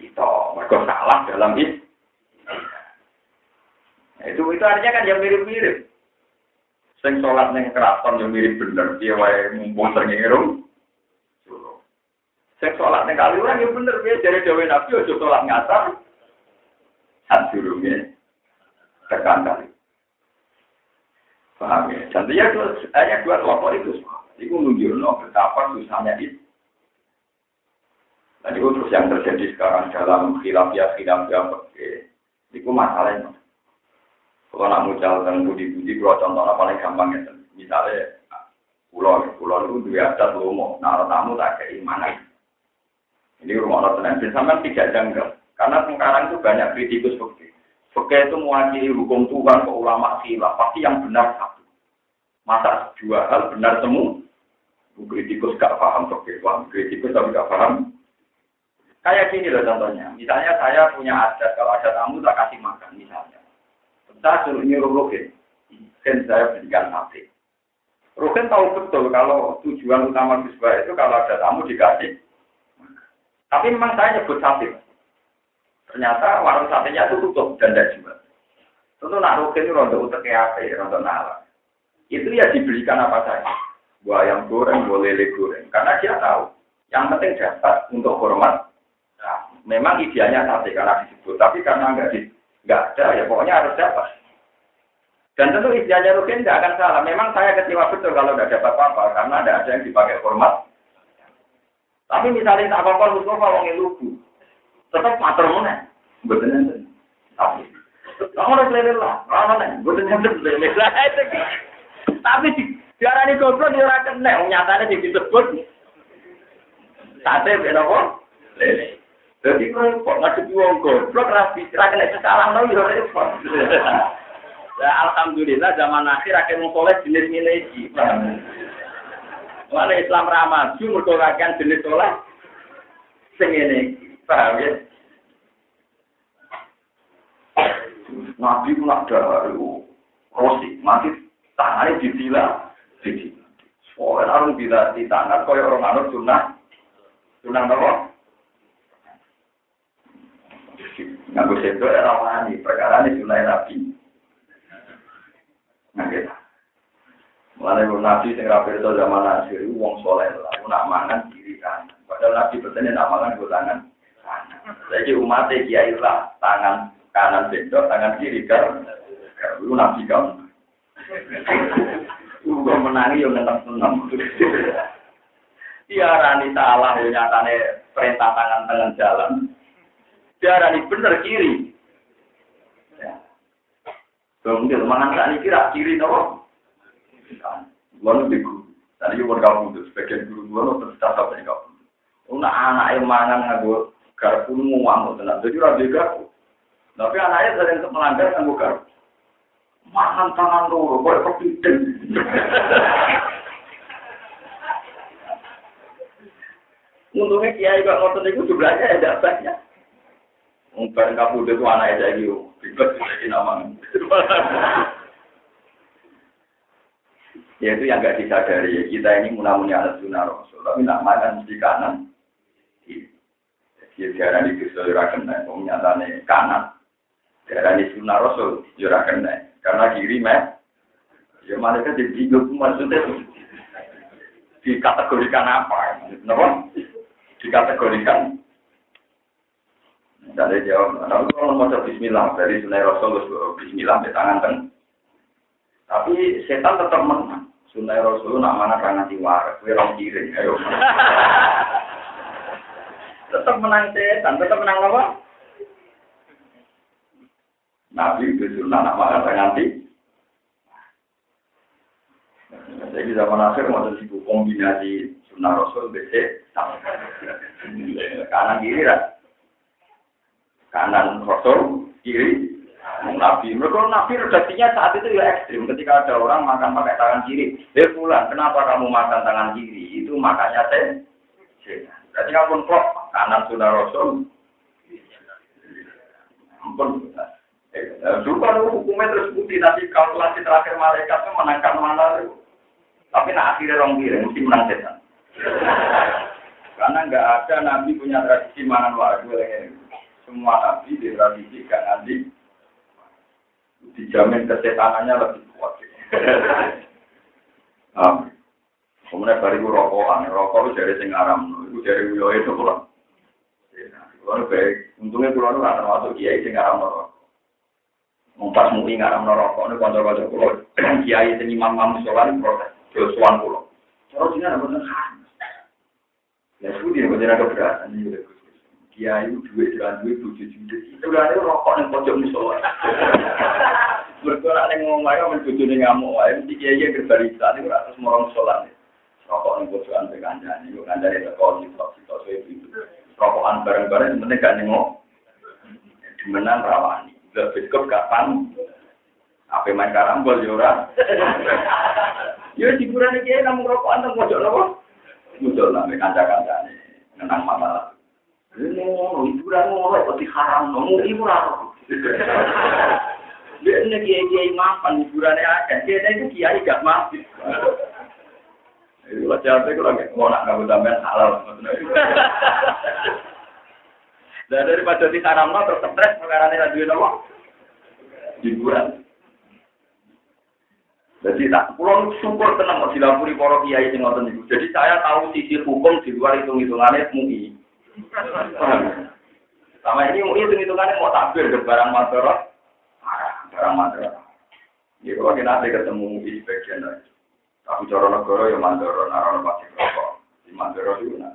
Speaker 1: itu mereka salah dalam itu itu itu artinya kan yang mirip-mirip sing sholat neng keraton yang mirip bener dia wae mumpung serngirum sing sholat neng kali orang yang bener dia dari dewi nabi ojo sholat ngasar sadurunge tekan kali Paham ya? Dan dia hanya dua kelompok itu. Itu menunjukkan betapa susahnya itu. Dan itu terus yang terjadi sekarang dalam khilafiyah khilafiyah itu masalahnya. Kalau nak mucal dan budi-budi, kalau contohnya paling gampang ya. Misalnya, pulau, pulau itu dua adat lomo, nah tamu tak keimanan. Ini rumah Allah tenang, sampai tidak janggal. Karena sekarang itu banyak kritikus seperti Fakih itu mewakili hukum Tuhan ke ulama khilaf, pasti yang benar satu. Masa dua hal benar semua? Kritikus gak paham fakih, paham kritikus tapi gak paham. Kayak gini loh contohnya, misalnya saya punya adat, kalau ada tamu tak kasih makan misalnya. Saya suruh nyuruh Rukin, kan saya berikan sate. Rukin tahu betul kalau tujuan utama Gus itu kalau ada tamu dikasih. Tapi memang saya nyebut sate. Ternyata warung satenya itu tutup dan tidak jual. Tentu nak rukin rontok utek apa, rontok nala. Itu ya dibelikan apa saja. Buah ayam goreng, buah lele goreng. Karena dia tahu. Yang penting dapat untuk hormat. Nah, memang idealnya sate karena disebut. Tapi karena nggak di, nggak ada, ya pokoknya harus dapat. Dan tentu idealnya rukin tidak akan salah. Memang saya kecewa betul kalau tidak dapat apa-apa. Karena tidak ada yang dipakai hormat. Tapi misalnya tak apa-apa, Mustafa wongin lugu tetap matur mana? Betul. Tapi, kamu harus lele lah. Kamu nih, betul nih lele lah. Tapi goblok dia ora kena, disebut sate ben apa? Lele. Jadi kok ngadepi wong goblok ra bisa kena salah no yo repot. Ya alhamdulillah zaman akhir akhir wong soleh jenis ngene iki. Mana Islam ramah, cuma mergo jenis soleh sing ngene iki. Paham ya? Nabi pun ada rosi, mati tangannya ditila, ditila. Soalnya orang bila di tangan, kaya orang anut sunnah, sunnah apa? Nganggo sendok era wani, perkara ini sunnah Nabi. Nah kita. Mulai Nabi sing rapi itu zaman akhir, wong soleh lah, nak mangan kiri kanan. Padahal Nabi bertanya nak mangan gue tangan. Jadi umatnya kiai lah, tangan kanan sendok, tangan kiri kan. Itu nabi kamu. Gue menangi yang nenang senang. Dia rani salah, nyatane perintah tangan tangan jalan. Dia rani bener kiri. Ya. Kemudian mangan tak kira kiri nopo. Gue lebih guru. Tadi gue kamu itu sebagian guru gue lo terus tetap dari kamu. Una anak yang mangan ngaku garpu ngamuk tenan. Jadi ora duwe garpu. Tapi anaknya sering melanggar nganggo garpu. Mangan tangan loro, kok kepiting. Untungnya kiai kok ngotot itu jumlahnya ya tidak banyak. bareng kapundhut anake saiki bebas iki nama. ya itu yang gak disadari. Kita ini munamuni anak sunnah rasul. Tapi nak makan di kanan. Ya darah di dosa ora kena. Nyatane kanan. Darah di sunnah rasul ora kena. Karena kiri meh ya mereka jadi bingung. Maksudnya dikategorikan apa? Kenapa? Dikategorikan dari jawab, tapi kalau mau Bismillah dari Sunnah Rasul, Bismillah di tangan kan. Tapi setan tetap menang. Sunnah Rasul nak mana tangan diwar, kue rong kiring, ayo. tetap menang setan, tetap menang apa? Nabi itu sunnah nak mana tangan di. Jadi zaman akhir mau jadi kombinasi Sunnah Rasul BC kanan kiri lah kanan Rasul, kiri Nabi. Mereka Nabi redaksinya saat itu ya ekstrim. Ketika ada orang makan pakai tangan kiri, dia pulang. Kenapa kamu makan tangan kiri? Itu makanya saya. Berarti kamu kok kanan sudah Rasul. Ampun. Dulu kan hukumnya terus putih, tapi kalkulasi terakhir malaikat itu menangkan mana Tapi nah akhirnya orang kiri, mesti menang setan. Karena nggak ada nabi punya tradisi mangan wajib semua nabi di tradisi gak nanti dijamin kesetanannya lebih kuat. Nah, kemudian bari ku rokokan, rokok itu dari sing aram, itu dari wilayah itu pulang. Kalau baik, untungnya pulau itu termasuk kiai sing aram rokok. Mumpas mui ngaram rokok, ini konco-konco pulau, kiai sing imam imam sholat protes, josuan pulau. Terus ini ada bener Ya sudah, bener ada keberatan, ini Kiai itu duit jalan duit tujuh juta. Itu kan itu rokok yang pojok musola. Berkurang yang ngomong ayo mencucu nih ngamuk ayo mesti kiai yang berbarista itu ratus morong musola nih. Rokok yang pojokan berkandan itu kandan itu kau di top top itu. Rokokan bareng-bareng penting gak nengok. Dimenang rawani. Udah biskop kapan? Apa main karambol ya Ya hiburan kiai namun rokokan teng pojok nopo. Musola nih kanca-kancane. Nenang masalah. Ngono, hiburan ngono, kok diharam, ngomong hiburan. Dia ini kiai-kiai mapan, hiburannya akan. Kiai gak. Itu nggak mau nak nggak halal. Dan daripada di terus stres perkara ini lagi. Jadi tak pulang syukur tenang mau dilapuri para kiai. Jadi saya tahu sisi hukum di luar hitung-hitungannya mui. Sama ini mau hitung hitungannya mau takbir ke barang madorot, barang madorot. Ini kalau kita nanti ketemu di bagian lain. Tapi cara negara ya mandorot, narono pasti rokok. Di mandorot itu nah.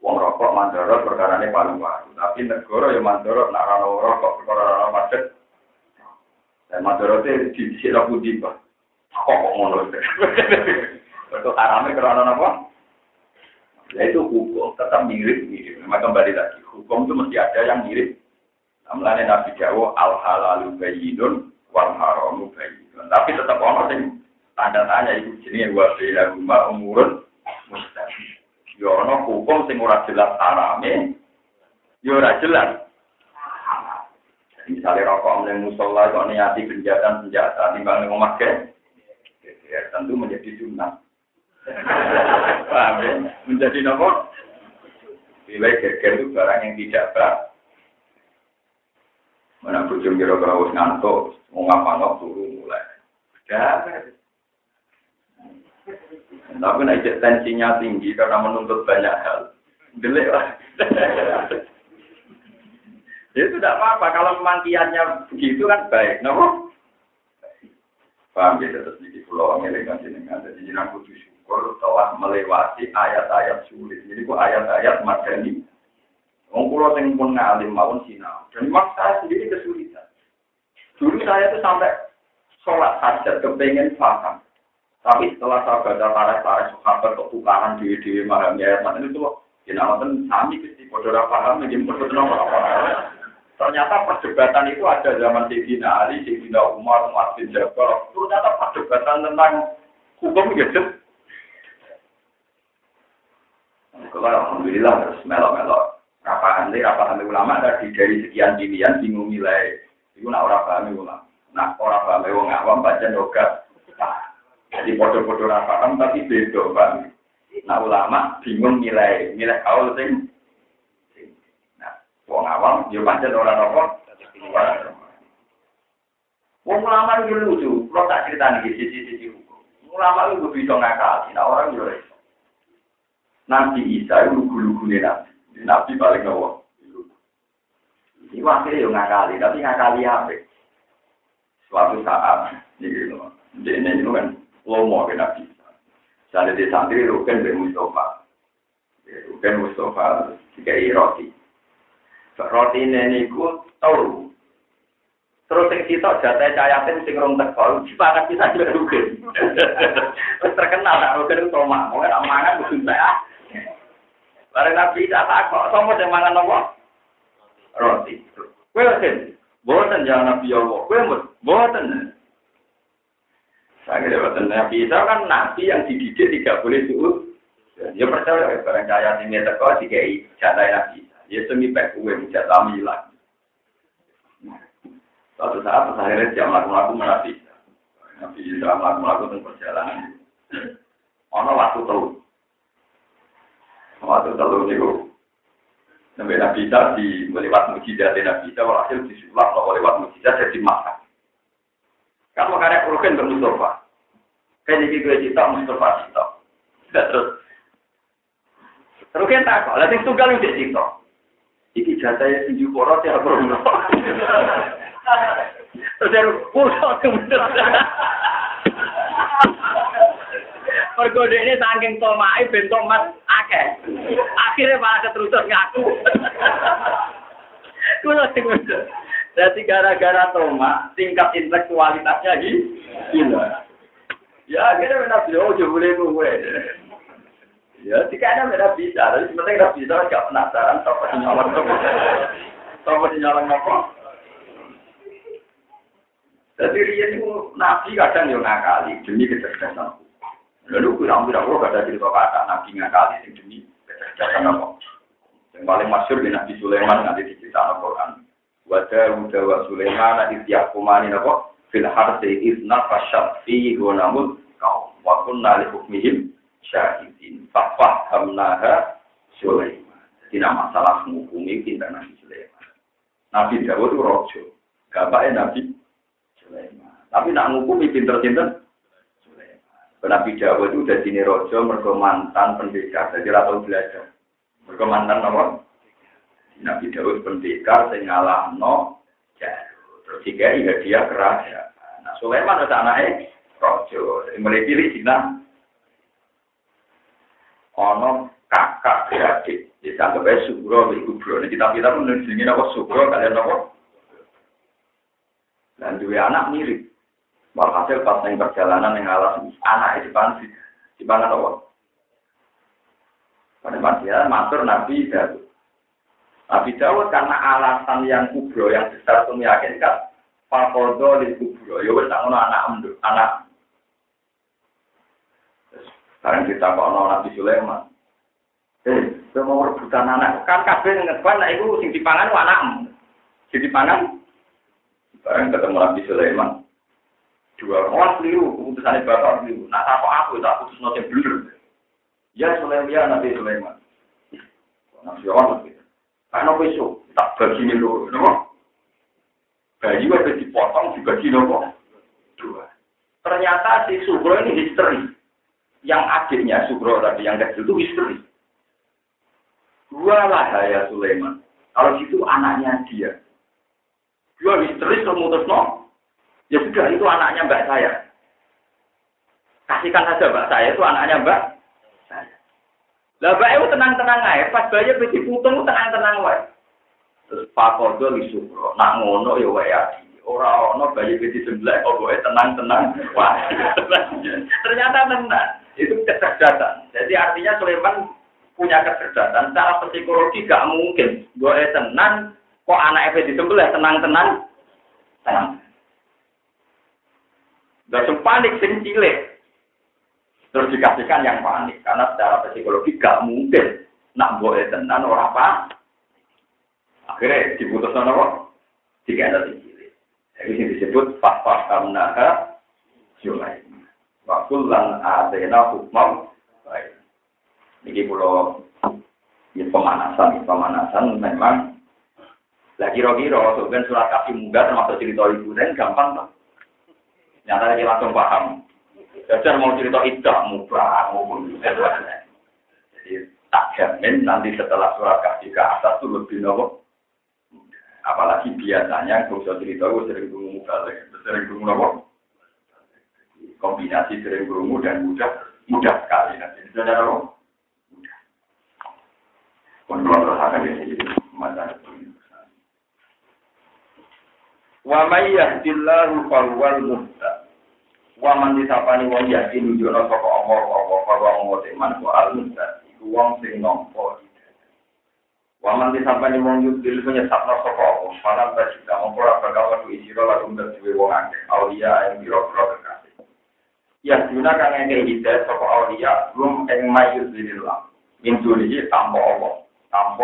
Speaker 1: Uang rokok mandorot perkara ini paling baru. Tapi negara ya mandorot, narono rokok perkara narono pasti. Dan mandorot itu di sini putih pak. Kok kok ngono? Itu haramnya karena apa? Ya itu hukum, tetap mirip-mirip. Memang kembali lagi, hukum itu mesti ada yang mirip. Namanya Nabi Jawa, al halalu bayinun, wal haramu bayinun. Tapi tetap ono sing tanda tanya itu jenis bila rumah umurun mustahil. Ya ono hukum sing ora jelas harame, ya ora jelas. Misalnya rokok yang musola, kok niati penjatan senjata, timbang memakai, ya, tentu menjadi sunnah. Paham ya? Menjadi nomor nilai geger itu barang yang tidak berat. Mana bujung kira-kira wis ngantuk, mau ngapa turu mulai. Gak Tapi naik tensinya tinggi karena menuntut banyak hal. Delik lah. Ya itu tidak apa-apa. Kalau memang begitu kan baik. Nopo? Paham ya, terus di pulau Amerika jenengan. Jadi jenengan kudu syukur telah melewati ayat-ayat sulit. Jadi kok ayat-ayat madani. Wong pulau sing pun ngalim mawon sinau. Dan memang saya sendiri kesulitan. Dulu saya itu sampai sholat saja kepengen paham. Tapi setelah saya baca para-para sahabat kok tukaran di di mahamnya ayat mana itu, ya namakan sami kesti bodoh paham, lagi bodoh apa Ternyata perdebatan itu ada zaman Sayyidina Ali, Sayyidina Umar, Umar bin Jabal. Ternyata perdebatan tentang hukum gitu. Kalau alhamdulillah terus melok-melok apa paham, tapi paham ulama tadi dari sekian pilihan bingung nilai. Itu nak orang paham ulama. Nak orang paham wong awam baca nogat. Jadi bodoh-bodoh paham tapi beda paham. Nah ulama bingung nilai, nilai kaul sing. Nah, wong awam yo pancen ora nopo. Wong ulama itu lucu, kalau tak cerita nih sisi-sisi hukum. Ulama itu bisa ngakali, nah orang juga Nabi Isa itu lugu-lugunya Nabi. Nabi paling nawa. Ini wakilnya yang ngakali, tapi ngakali apa? Suatu saat, ini gitu. Jadi ini kan, lomo ke Nabi Isa. Jadi di santri Ruken bin Mustafa. Ruken Mustafa, jika roti. Roti ini ku tahu. Terus yang kita jatah cayatin sing rong teko, sepakat bisa juga Ruken. Terus terkenal tak Ruken itu mau nggak mangan kudu saya. Bareng Nabi Isa takok, sama sing mangan apa? Roti. Kowe sen, boten jangan Nabi Allah. Kowe mut, boten. Saya kira boten Nabi Isa kan nabi yang dididik tidak boleh suut. Ya percaya bareng kaya sing teko dikai jatah Nabi Isa. Ya semi pek kowe jatah milan. Suatu saat akhirnya dia melakukan Nabi Isa. Nabi Isa melakukan perjalanan. Ono waktu terus. Waktu telu niku Nabi Nabi Isa di lewat mujizat Nabi Isa walhasil disulap loh lewat mujizat jadi makan. Kamu karek rugen ke Mustafa. Kayak jadi gue cita Mustafa. Tidak terus. Rugen tak kok. Lalu tunggal udah cita. Iki jatahnya sinju porot ya bro. Terus dia kurang kemudian. Mergo ini saking tomai ben tomat akeh. Akhirnya malah keterusan ngaku. Kulo sing Jadi gara-gara toma, tingkat intelektualitasnya gila. Ya akhirnya nabi oh boleh gue. Ya jika ada beda bisa, tapi sebenarnya nggak bisa nggak penasaran apa sih nyolong apa sih nyolong apa. Jadi dia itu nabi kadang yang ngakali demi kecerdasan. Lalu kurang-kurang kalau ada cerita kata Nabi ngakali sing demi kecerdasan apa. Yang paling masyur di Nabi Sulaiman nanti diceritakan Al-Quran. Wajah udah wa Sulaiman nanti tiap kumani apa. Fil harsi isna fasyad fi gonamut kau. Wa kunna li hukmihim syahidin. Fafah hamnaha Sulaiman. Jadi nama masalah menghukumi pintar Nabi Sulaiman. Nabi Dawud itu rojo. Gapaknya Nabi Sulaiman. Tapi nak menghukumi pinter-pinter Nabi Dawud itu udah sini rojo mergo mantan pendekar, jadi atau belajar. Mergo mantan apa? Nabi Dawud pendekar sing ngalahno Jarut. Terus iya dia kerajaan. Nah Sulaiman itu anaknya rojo, mulai pilih Cina. Ono kakak beradik, dianggap aja subro, ibu bro. Nah, kita kita menunjukin apa subro, kalian apa? Dan dua anak mirip. Walhasil pas yang perjalanan yang alas anak itu pan di mana apa? Pada masalah matur Nabi Dawud. Nabi Dawud karena alasan yang kubro yang besar itu meyakinkan Fakodo di kubro. Ya wes tak anak anak. Sekarang kita kok Nabi Sulaiman. Eh, mau rebutan anak. Kan kabeh ngeban, nah itu sing dipangan anakmu. Sing dipangan. Sekarang ketemu Nabi Sulaiman dua orang keliru, keputusannya bapak keliru. Nah, apa aku tak putus nasi bener. Ya Sulaiman, ya Nabi Sulaiman. Nabi gitu. Karena besok tak bagi ini dulu, nopo. Bayi ada dipotong dibagi nopo. Dua. Ternyata si Sugro ini histeri. Yang adiknya Sugro tadi yang kecil itu histeri. Dua lah ya Sulaiman. Kalau itu anaknya dia. Dua histeris memutus no. Ya sudah, itu anaknya mbak saya. Kasihkan saja mbak saya, itu anaknya mbak. Lah mbak itu tenang-tenang aja, pas bayi beti putung tenang-tenang wae. Terus Pak Kordo disupro, nak ngono ya wae Ora ono bayi beti sebelah, kok tenang-tenang. Ternyata tenang. Itu kecerdasan. Jadi artinya Sulaiman punya kecerdasan. Secara psikologi gak mungkin. Gue tenang, kok anak di sebelah tenang-tenang. Tenang. Langsung panik sing cilik. Terus dikasihkan yang panik karena secara psikologi gak mungkin nak boleh tenan orang apa. Akhirnya diputus apa? Tiga ada cilik. Ini disebut fatwa kamnaha Julai. Wakulan adena hukmam baik. Ini pulau ini pemanasan, ini pemanasan memang lagi kira-kira sebenarnya surat kasih muda termasuk cerita ibu dan gampang lah. Nyata dia langsung paham. Jajar mau cerita idah mubah maupun Jadi tak jamin nanti setelah surat kasih ke atas itu lebih nopo. Apalagi biasanya kalau cerita gue sering berumur balik, sering berumur nopo. Kombinasi sering berumur dan mudah, mudah sekali nanti. Sudah nopo. Kontrol terus akan jadi masalah. Wa may yahdillahu fawwal muhtad. Wa man disapani wong yakin nunjukno sapa Allah apa apa wong iman ku al muhtad. Iku wong sing nampa Wa man disapani wong yudil punya sapna sapa Allah. Para bajika mongko ora bakal metu isira lalu dadi wong akeh. Aulia yang biro-biro kekasih. Ya dina kang ngene hidayah sapa aulia rum ing mayuzilillah. Min Allah,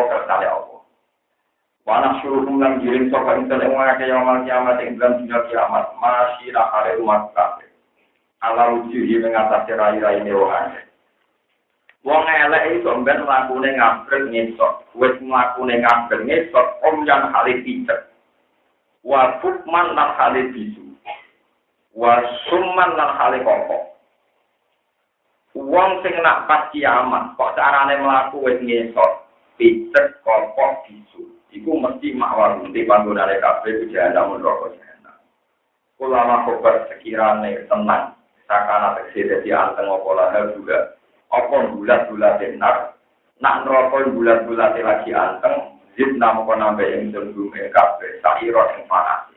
Speaker 1: kersane Allah. Wanak suruh lan giring sopa intel yang mengake yamal kiamat ing dalam dunia kiamat masih nakale umat kafe. Ala ujuhi mengatasi rai-rai newahannya. Wong elek itu ben mlakune ngabrek ngesot. Wis mlakune ngabrek ngesot om yang hale picek. Wa bukman lan hale bisu. Wa summan lan hale kongkong. Wong sing nak pas kiamat kok carane mlaku wis ngesot, picek, kongkong, bisu. Iku mesti makwar di panggonane kabeh jahanam neraka jahanam. Ulama kobar sekirane tenang, sakana tekse dadi anteng apa lahir juga. Apa bulat-bulat benar, nak neraka bulat-bulat lagi anteng, zid namo kok nambah yang denggume kabeh, sairo yang panas.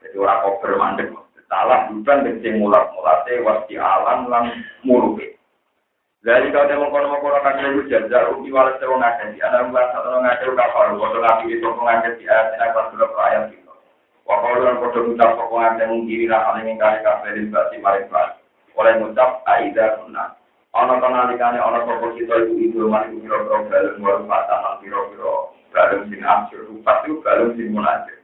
Speaker 1: Jadi ora kobar mandek, salah bukan sing mulat-mulate wasti alam lan murupe. Dari kau temu kono kono jajar uki walas sewa ngakeh di anak bulan satu ngakeh kapal kono ngaji itu ngakeh di ayat ini akan sudah perayaan gitu. Wakau dan lah paling ngkari kafe di basi. Oleh ngucap aida kuna. Ono kono alikane ono kono kita itu itu mari kiro kiro balung waru patah kiro kiro balung sing amsyur rupat itu sing munajir.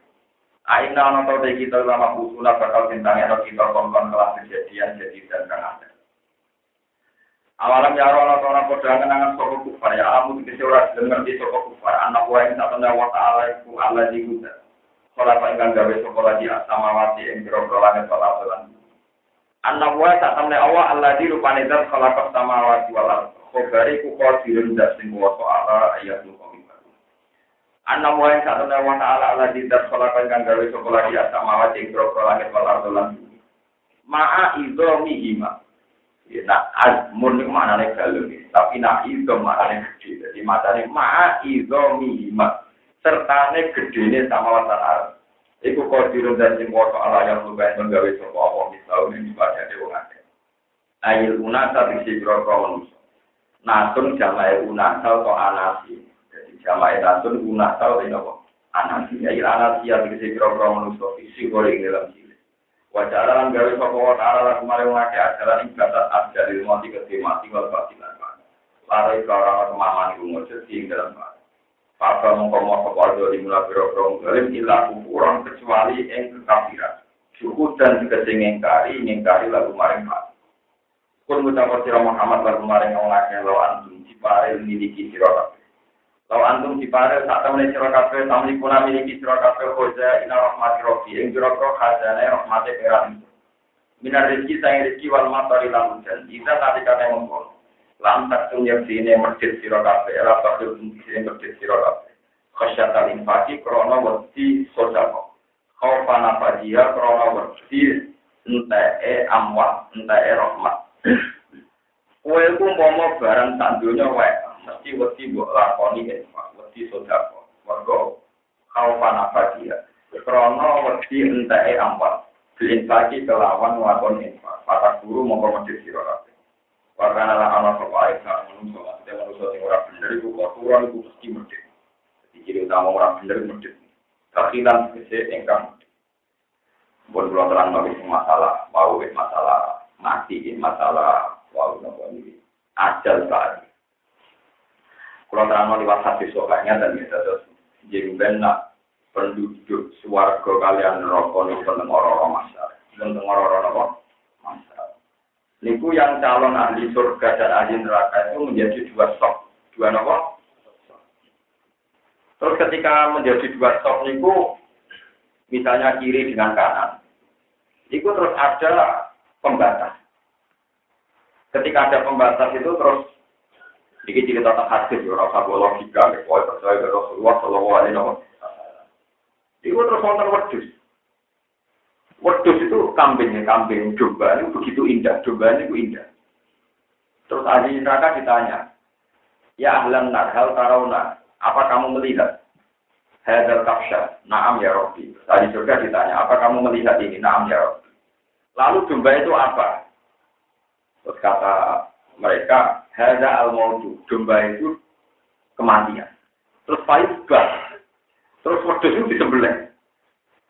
Speaker 1: Aina ono tau kita lama kusula bakal kita kon-kon kelas kejadian jadi dan kang. Awalam ya Allah orang podo kenangan soko kufar ya amu dikisi ora ngerti soko kufar anak wae ing satune wa ta'ala iku Allah di kuda. Kala pa ingkang gawe soko lagi samawati ing biro-biro langit wal ardi. Anak wae sak temne Allah Allah di khalaqas samawati wal ardi. Khobari ku dat sing wa ta'ala ayat lu Anak wae sak temne wa ta'ala di zat khalaqas ingkang gawe soko lagi samawati ing biro-biro langit wal ardi. Ma'a idhomi hima. Nah, azmun itu maknanya galung tapi nak itu maknanya gede. Jadi matanya ma itu mihima. Sertane gede sama watan arab. Iku kodirun dan sing woto ala yang lupa yang menggawe sopa Allah misalnya ini pada dewa ngake. Ayil unasa diksi berokro manusia. Nasun jamai unasa atau anasi. Jadi jamai nasun unasa atau apa? Anasi. Ayil anasi yang diksi berokro manusia. Visi boleh dalam Wajah lan gawe sapa wa ta'ala lan kemarin ngake ajaran ing batas ajar di mati ke mati wal batilan Lari ke orang kemaman iku ing dalam mana. Papa mengkomo sapa do di mula biro zalim illa kufuran kecuali ing kekafiran. Syukur dan dikasing ngingkari, ngingkari lalu maring mati. Kun ngucap sira Muhammad lalu maring ngake lo antum cipare miliki sira Kalau antum di pada saat temen sira kabeh tamli kuna miliki sira kabeh khoja ina rahmati rabbi ing jero kro khazane rahmate pengiran. Minar rezeki sang rezeki wal matari lan hujan. Ida tadi kata mongko. Lam tak tun yang sini masjid sira kabeh ora bakal sini masjid sira kabeh. Khasyatal infaki krana wedi sodako. Khaufan apa dia krana wedi entae amwat, entae rahmat. Kowe ku umpama barang sak donya wae mesti wedi mbok lakoni infak, wedi sedekah. Mergo kaufan apa dia. Krono wedi enteke ampat. Diinfaki kelawan nglakoni infak. Para guru mongko medhit sira kabeh. Wakana la ana sapa ae sak menungso, maksudnya menungso sing ora bener iku kok turun iku mesti medhit. Jadi ciri utama ora bener medhit. Kakilan kese engkang buat pulau terang bagi masalah, mau masalah mati, masalah wow nopo ini ajal tadi. Kalau terang liwat hadis sokanya dan bisa terus jadi benar penduduk suwarga kalian neraka niku penting ora-ora masalah. Penting ora-ora apa? Niku yang calon ahli surga dan ahli neraka itu menjadi dua stok. Dua apa? Terus ketika menjadi dua stok niku misalnya kiri dengan kanan. Itu terus ada pembatas. Ketika ada pembatas itu terus ini cerita tentang hadis, ya, rasa logika, ya, percaya ke Rasulullah Shallallahu Alaihi Wasallam. Itu terus nonton wedus. Wedus itu kambingnya, kambing domba ini begitu indah, domba ini indah. Terus ahli neraka ditanya, ya ahlan nar, hal tarawna, apa kamu melihat? Hadal kafsha, naam ya Rabbi. Tadi surga ditanya, apa kamu melihat ini? Naam ya Rabbi. Lalu domba itu apa? Terus kata mereka, Hada al-mautu, domba itu kematian. Terus faizbah, terus wedus itu disembelih.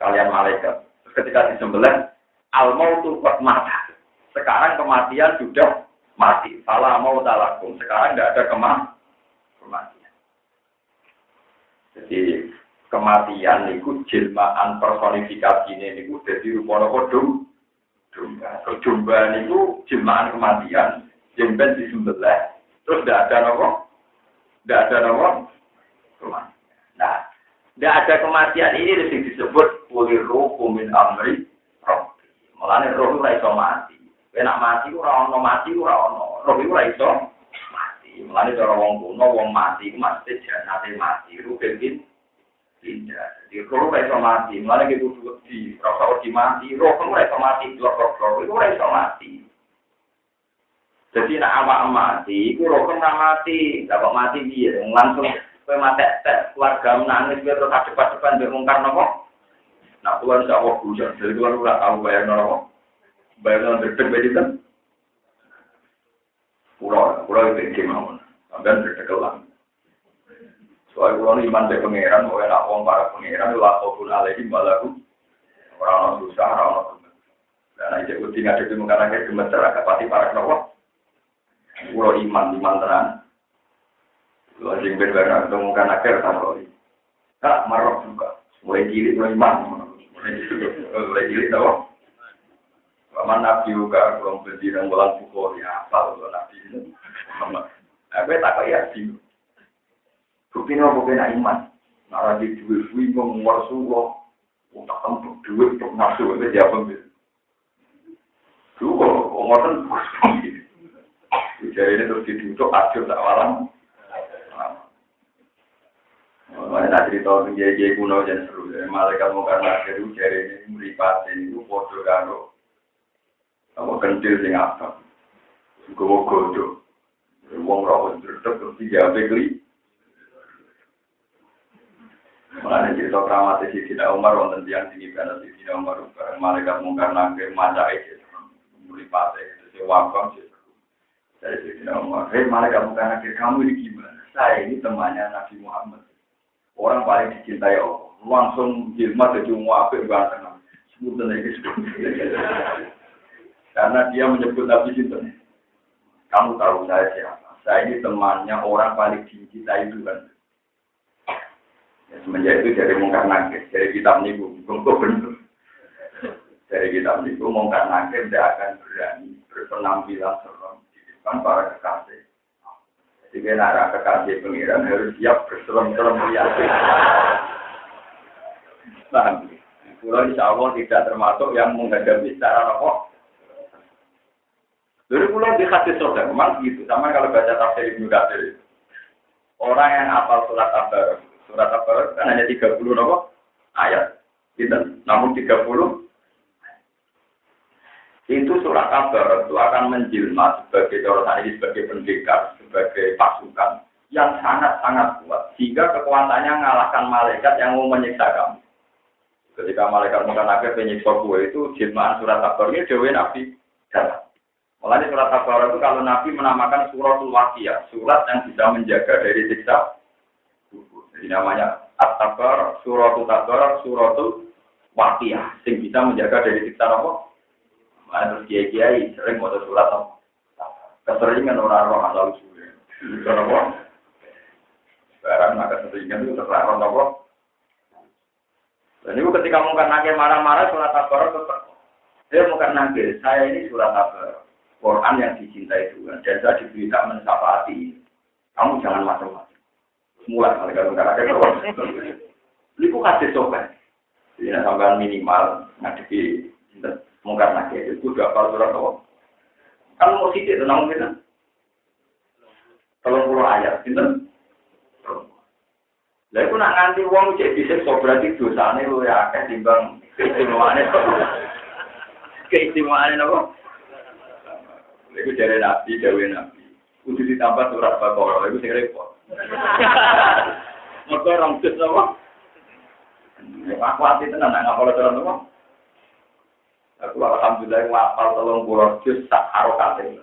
Speaker 1: Kalian malaikat. Terus ketika disembelih, al-mautu kuat mata. Sekarang kematian sudah mati. Salah mau talakum. Sekarang tidak ada kematian. Jadi kematian niku jelmaan personifikasi ini niku jadi rupa nopo dum domba. Domba niku jelmaan kematian, jemben disembelih, terus tidak ada nopo, tidak ada nopo. Nah, tidak ada kematian ini yang disebut kulir roh min amri roh. Mulane roh ora iso mati. Enak mati ora ono mati ora ono. Roh ora iso mati. Mulane cara wong kuno wong mati iku mesti janate mati. Ruh ben tidak. Jadi roh ora iso mati, malah gitu di rasa di mati, roh ora iso mati, blok blok blok itu ora iso mati. Jadi nak awak mati, iku roh kan mati, dapat mati dia langsung kowe mati tek keluarga menangis biar terus cepat-cepat biar mungkar nopo. Nak keluar insya Allah bujang, jadi keluar ora tahu bayar nopo. Bayar nopo deg-deg kan. Pulau, pulau itu gimana? Sampai deg-deg Soalnya kalau iman dari pangeran, mau enak uang para pangeran, lah kofun alaihim walahu. Orang-orang susah, orang-orang Dan aja tinggal di muka lagi gemeter, agak pasti para kenapa. Kalau iman, iman terang. Kalau sing berbeda ketemu kan akhir tahu. Tak marah juga. Mulai jilid mulai iman. Mulai jilid tahu. Paman Nabi juga belum berdiri bulan pukul ya apa kalau Nabi ini. Aku tak kayak sih. Bukti apa kena iman? Nara di duit suwi ngomong suwo, untuk tempat duit untuk masuk itu dia ambil. Dulu kalau ngomong Jadi ini terus diduduk akhir tak malam. Mana nak cerita tentang jaya kuno dan seru. Malaikat mau karena itu jari ini meripatin itu foto karo. Apa kentil sing apa? Gue godo. Wong rawat berdek terus dijawab kli. Mulanya cerita keramat di Sidina Umar, wonten tiang tinggi pada Sidina Umar, malaikat maca itu, mulai pate itu, si wakam, si dari Sidina Umar. Hei malaikat mungkar nangke, kamu ini gimana? Saya ini temannya Nabi Muhammad. Orang paling dicintai Allah. Langsung jilma jadi muafi ganteng. Sebutan lagi Karena dia menyebut Nabi Sinten. Kamu tahu saya siapa? Saya ini temannya orang paling dicintai Tuhan. Ya, semenjak itu dari mungkar nakir, dari kitab niku, untuk benar. Dari kitab niku mungkar nakir tidak akan berani berpenampilan serem depan para kekasih. Jadi nara kekasih pengiran harus siap berserem-serem lihat. Paham? Pulau insya Allah tidak termasuk yang menghadapi secara apa? Dari pulau di hadis saudara, memang gitu. Sama kalau baca tafsir Ibnu Katsir. Orang yang apal surat Tabarok Surat apa? Kan hanya 30 nopo ayat. Gitu. Namun 30 itu surat kabar itu akan menjelma sebagai orang ini sebagai pendekar, sebagai pasukan yang sangat-sangat kuat sehingga kekuatannya mengalahkan malaikat yang mau menyiksa kamu. Ketika malaikat akhir penyiksa gue itu jelmaan surat kabar ini dewi nabi dalam. Mulai surat kabar itu kalau nabi menamakan suratul wakiyah, surat yang bisa menjaga dari siksa jadi namanya At-Tabar, Suratul Tabar, Suratul Waqiyah. Sing bisa menjaga dari siksa apa? Mana terus kiai-kiai sering mau surat apa? Keseringan orang roh asal usulnya. Itu apa? Sekarang maka keseringan itu terlarang apa? Dan itu ketika mungkin nakir marah-marah surat tabarok tetap. Dia mungkin nakir, saya ini surat tabarok. Quran yang dicintai Tuhan. Dan saya diberita mensapati. Kamu jangan macam-macam. Kali kalau nggak ada keluar. Itu kasih coba. Jadi sampai minimal ngadepi mungkin nakir itu apa surat apa. Kan mau sidik tenang mungkin. Tolong puluh ayat, gitu. Lah iku nak nganti wong cek disiksa berarti dosane luwih akeh timbang keistimewaane. Keistimewaane napa? Iku jare nabi, dewe nabi. Kudu ditambah surat Baqarah, iku sing repot. Mergo orang napa? Ya aku ati tenan nak ngapal surat napa? Aku alhamdulillah ngapal tolong puluh jus sak harokate.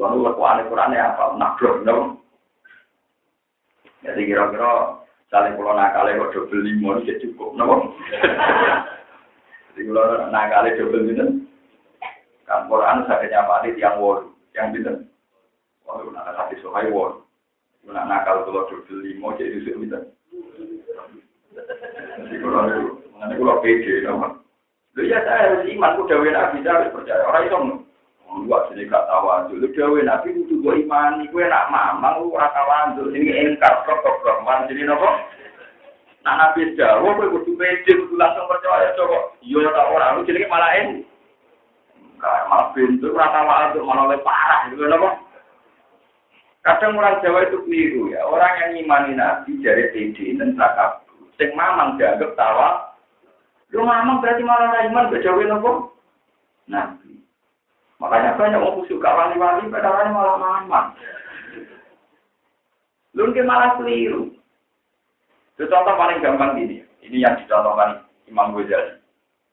Speaker 1: Lalu lekuane Qur'ane apa? Nabrok napa? Jadi kira-kira saling pulau nakale kok double ini cukup, nopo. Jadi kalau nakale double itu, kan Quran sakitnya Pak Adit yang wol, yang binten. Wah, nak. Nak nakal kalau double lima jadi binten. Jadi kalau mengenai kalau pede, nopo. Lu ya saya harus iman, ku dawe nabi saya harus percaya. Orang itu Wah, sini gak tahu aja. Lu gawe nabi kudu gue imani. Gue nak mamang, lu rata lanjut. Ini engkar, kok kok. Man, jadi nopo. Nah, nabi jauh, gue kudu pede, kudu langsung percaya. Coba, iya tak orang. Lu jadi malah ini. Enggak, malah pintu, rata lanjut. Malah lebih parah. Gitu nopo. Kadang orang Jawa itu keliru ya. Orang yang imani nabi dari pede dan takab. Sing mamang dianggap tawa. Lu mamang berarti malah iman. Bejawe nopo. Nabi. Makanya banyak orang suka wali-wali, padahal malah maman. Lu malah keliru. Itu contoh paling gampang gini. Ini yang dicontohkan Imam Ghazali.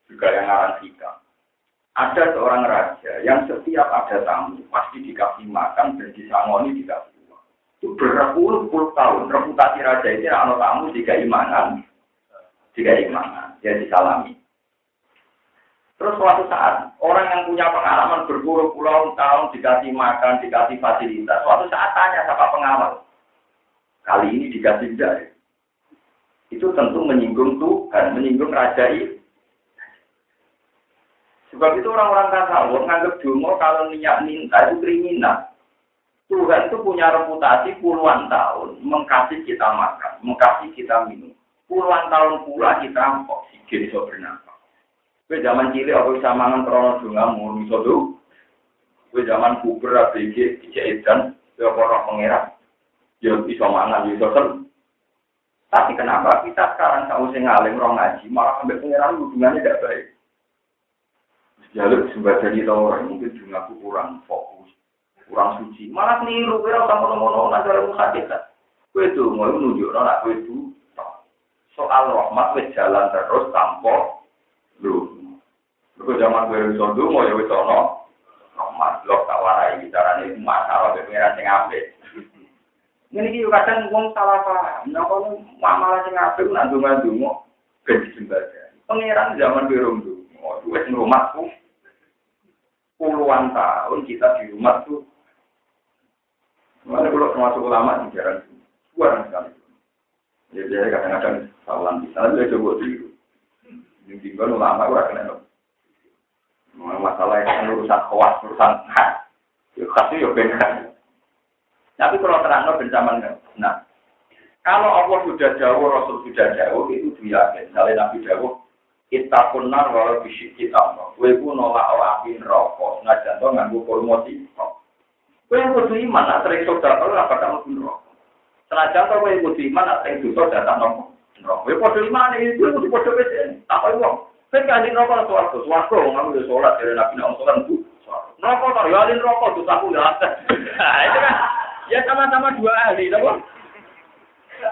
Speaker 1: Juga yang ngarang Hikam. Ada seorang raja yang setiap ada tamu pasti dikasih makan dan disangoni dikasih uang. Itu berpuluh-puluh tahun reputasi raja ini anak tamu jika imanan, jika imanan, dia disalami. Terus suatu saat, orang yang punya pengalaman berpuluh-puluh tahun dikasih makan, dikasih fasilitas, suatu saat tanya sama pengawal. Kali ini dikasih tidak. Itu tentu menyinggung Tuhan, menyinggung Raja itu. Sebab itu orang-orang tasawuf menganggap dungo kalau niat minta itu kriminal. Tuhan itu punya reputasi puluhan tahun mengkasih kita makan, mengkasih kita minum. Puluhan tahun pula kita oksigen bisa bernafas. Kue zaman cilik aku bisa mangan krono dungamu, bisa tuh. Kue zaman puber, ABG, dijahit dan kue orang pengerak. Ya bisa mangan, bisa sen. Tapi kenapa kita sekarang tahu sing ngalim roh ngaji, malah sampai pengeran hubungannya tidak baik. Jalur sumber jadi orang mungkin juga aku kurang fokus, kurang suci. Malah keliru, kira sama ngono nanti orang hakikat. Kue itu mau menunjuk anak kue itu soal rahmat wis jalan terus tanpa lu Kau zaman gue wis mau ya wis ono. Rahmat blok tak warai carane masalah pengiran sing apik. Ini iki kadang wong salah paham. Napa malah sing apik ku ndonga-ndonga ben disembadani. Pengiran zaman gue rong ndonga. Wis rumahku puluhan tahun kita di rumah tuh. Mana kalau termasuk ulama di jalan kurang sekali. Jadi kadang-kadang sawalan di sana dia coba tiru. Ini tinggal ulama ora kena masalah yang urusan khawas, urusan khas. Ya khas ya benar. Tapi kalau terang bencaman nah, kalau Allah sudah jauh, Rasul sudah jauh, itu dia Misalnya Nabi jauh, kita punar walau bisik kita Kue pun nolak api rokok, senajan to nganggu promosi. Kue kudu iman, nak sering saudara apa kamu pun rokok. Senajan to kue kudu iman, nak sering dosa datang rokok. Kue kudu iman, itu kudu kudu besen. Tak uang. Kan kanjeng rokok suwargo, suwargo, kamu udah sholat dari nabi nabi sholat itu. Rokok tak yalin rokok tuh aku ada. Itu kan ya sama-sama dua ahli, tahu?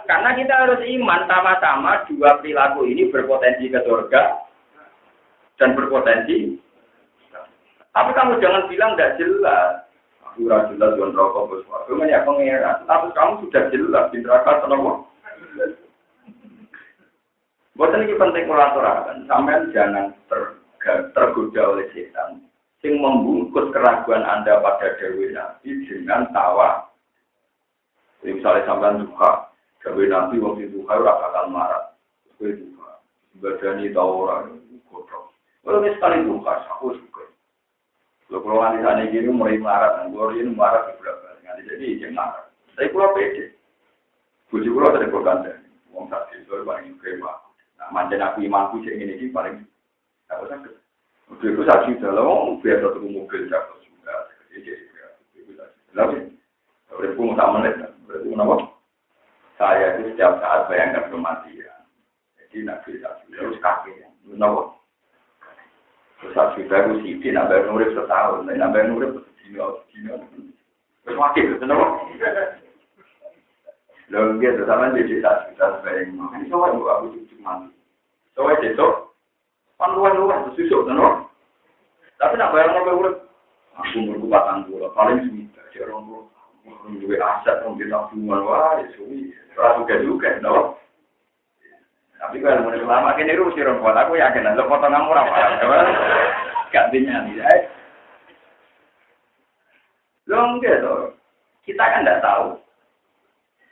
Speaker 1: Karena kita harus iman sama-sama dua perilaku ini berpotensi ke surga dan berpotensi. Tapi kamu jangan bilang tidak jelas. Aku jelas dengan rokok bersuara. Memang ya pengeran. Tapi kamu sudah jelas di neraka senang Buatan ini penting melaturakan, sampai jangan ter, tergoda oleh setan, sing membungkus keraguan Anda pada Dewi Nabi dengan tawa. Jadi misalnya sampai duha, Dewi Nabi waktu duha ora bakal marah, gue duha. badani tau ora kodok. Kalau sekali buka, aku suka. Kalau kalau nanti sana gini mulai marah, gue ini marah di berapa nanti jadi izin marah. Tapi kalau pede, bujuk kalau ada berkanda, uang saksi itu paling kema. Nah, manjen aku imanku sih ini sih paling aku sakit. Udah itu saksi dalam biar satu mobil jatuh juga, jadi itu saksi. Lalu, udah pun tak menit, berarti kenapa? Saya itu setiap saat bayangkan kematian. Jadi nabi saksi terus kakek, kenapa? Terus saksi baru sih, nambah nurut setahun, nambah nurut sedino, sedino. Terus wakil, kenapa? Lalu dia sama jadi saksi, saksi bayang. Ini soalnya aku cucu mati. Soalnya itu, kan luar-luar, terus kenapa? Tapi nak bayar urut, aku umurku batang paling semita, si orang tua, orang dua aset, orang kita tabungan, wah, ya suwi, juga no. Tapi kalau mulai lama kini rusi tua, aku yakin, lo potong kamu apa, gantinya nih, ya. Lo enggak tuh, kita kan tidak tahu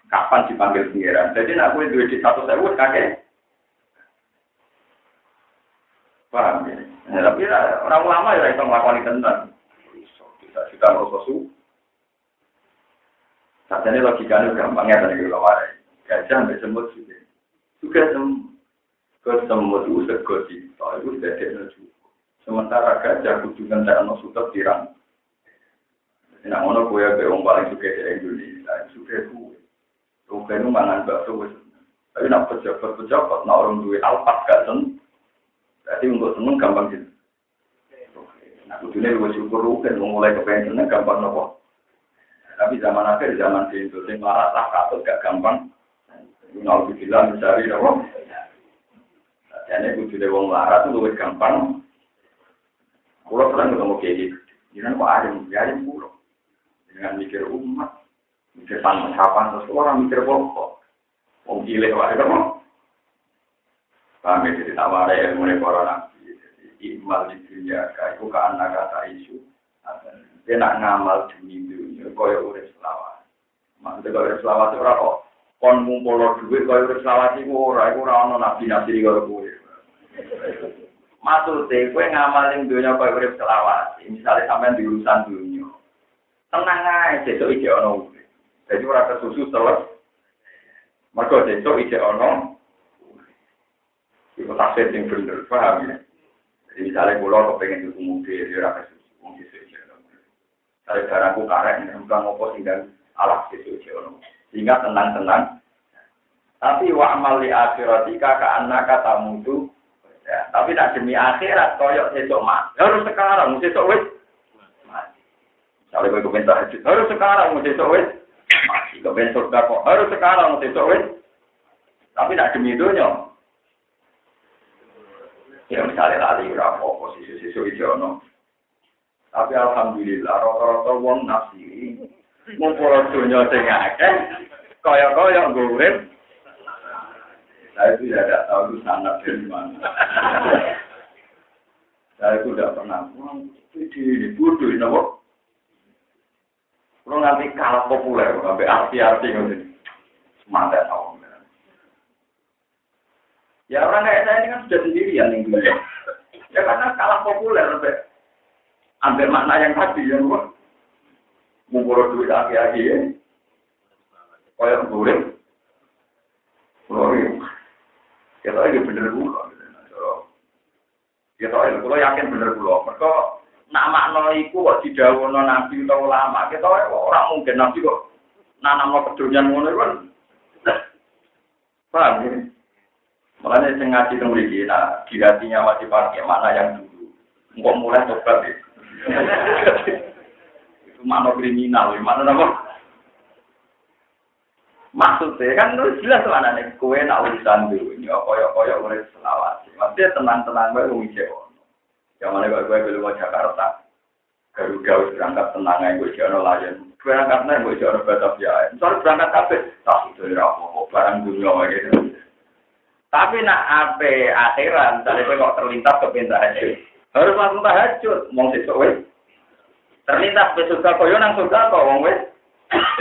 Speaker 1: kapan dipanggil pengiran. Jadi nak gue duit di satu sewu kakek. Paham ya? Ya, tapi orang ulama ya itu melakukan tentang bisa juga merasa su. Saatnya logikanya gampangnya dari ulama. Gajah sampai semut juga. Juga semut. Ke semut itu segoti. Soal itu sudah ada juga. Sementara gajah kudukan tak ada sudah tirang. Nah, ngono kue be wong paling suka di Indonesia, suka kue. Kue itu mangan bakso. Tapi nak pejabat-pejabat, nak orang duwe alpat gak seneng. Berarti untuk seneng gampang gitu. Nah, kudunya gue syukur kan mulai kepengen seneng gampang nopo. Tapi zaman akhir zaman di Indonesia marah tak gak gampang. Bilang mencari nopo. Jadi kudunya wong marah tuh lebih gampang. Pulau sering ketemu kayak gitu. Jangan kok ada yang pulau. Dengan mikir umat, mikir pantas kapan terus orang mikir pokok. Wong gile wae kan. Kami jadi tawari ilmu para nabi. Jadi imal di dunia, itu ke anak kata isu. Dia nak ngamal demi dunia, kaya urip selawat. Maksudnya kaya urip selawat itu kok. Kon ngumpul duit kaya urip selawat itu ora, itu ora ono nabi-nabi kaya gue. Maksudnya, gue ngamalin dunia kaya urip selawat. Misalnya sampai di urusan dunia. Tenang besok ije ono urip. Jadi ora kesusu selesai. Maka besok ije ono itu tafsir yang benar, paham ya? Jadi misalnya pulau kepengen itu mobil, dia rasa susu, mau susu. Misalnya barangku karet, bukan ngopo sehingga alat susu aja. Sehingga tenang-tenang. Tapi wa amal li akhiratika ka annaka tamutu. Ya, tapi nak demi akhirat koyok sesuk mati. Harus sekarang, sesuk wis. Misalnya gue kepengen tahajud, harus sekarang, sesuk wis mati. Kepengen surga kok, harus sekarang, sesuk wis. Tapi nak demi dunia, Ya misalnya tadi berapa posisi sisu ijono. Tapi alhamdulillah rata-rata wong nafsi mumpul dunia sing akeh kaya-kaya ngurip. Saya itu tidak tahu itu sangat dari mana. Saya itu tidak pernah. Ini bodoh ini apa? Kalau nanti kalah populer, sampai arti-arti gitu. Semangat tahu. Ya orang kayak saya ini kan sudah sendirian yang dulu. Ya karena kalah populer sampai ambil makna yang tadi yang gua ngumpul duit aki-aki ya. Kayak boleh. Glory. Ya tahu ya bener. Ya tahu ya, kalau yakin bener gula. Mereka nak makna iku kok didawono nabi atau ulama. Kita orang mungkin nabi kok nanam no kedunian ngono kan. Paham ya? Makanya saya ngaji mriki, nah di hatinya wajib pakai mana yang dulu. Engkau mulai tobat ya. Mana kriminal, mana nama? Maksudnya kan itu jelas mana nih, kue nak urusan dulu ini, koyok koyok mulai selawat. Maksudnya tenang-tenang gue cewek. Yang mana gue gue belum mau Jakarta. Garuda wis berangkat tenang aja gue jono layan. Berangkat nih gue jono Batavia. Soalnya berangkat kafe, tak itu rapo barang dunia gitu. Tapi nak ape akhiran, misalnya kok terlintas ke tahajud, harus langsung tahajud, mau sesuk. Terlintas ke surga koyo nang surga kok wong wes,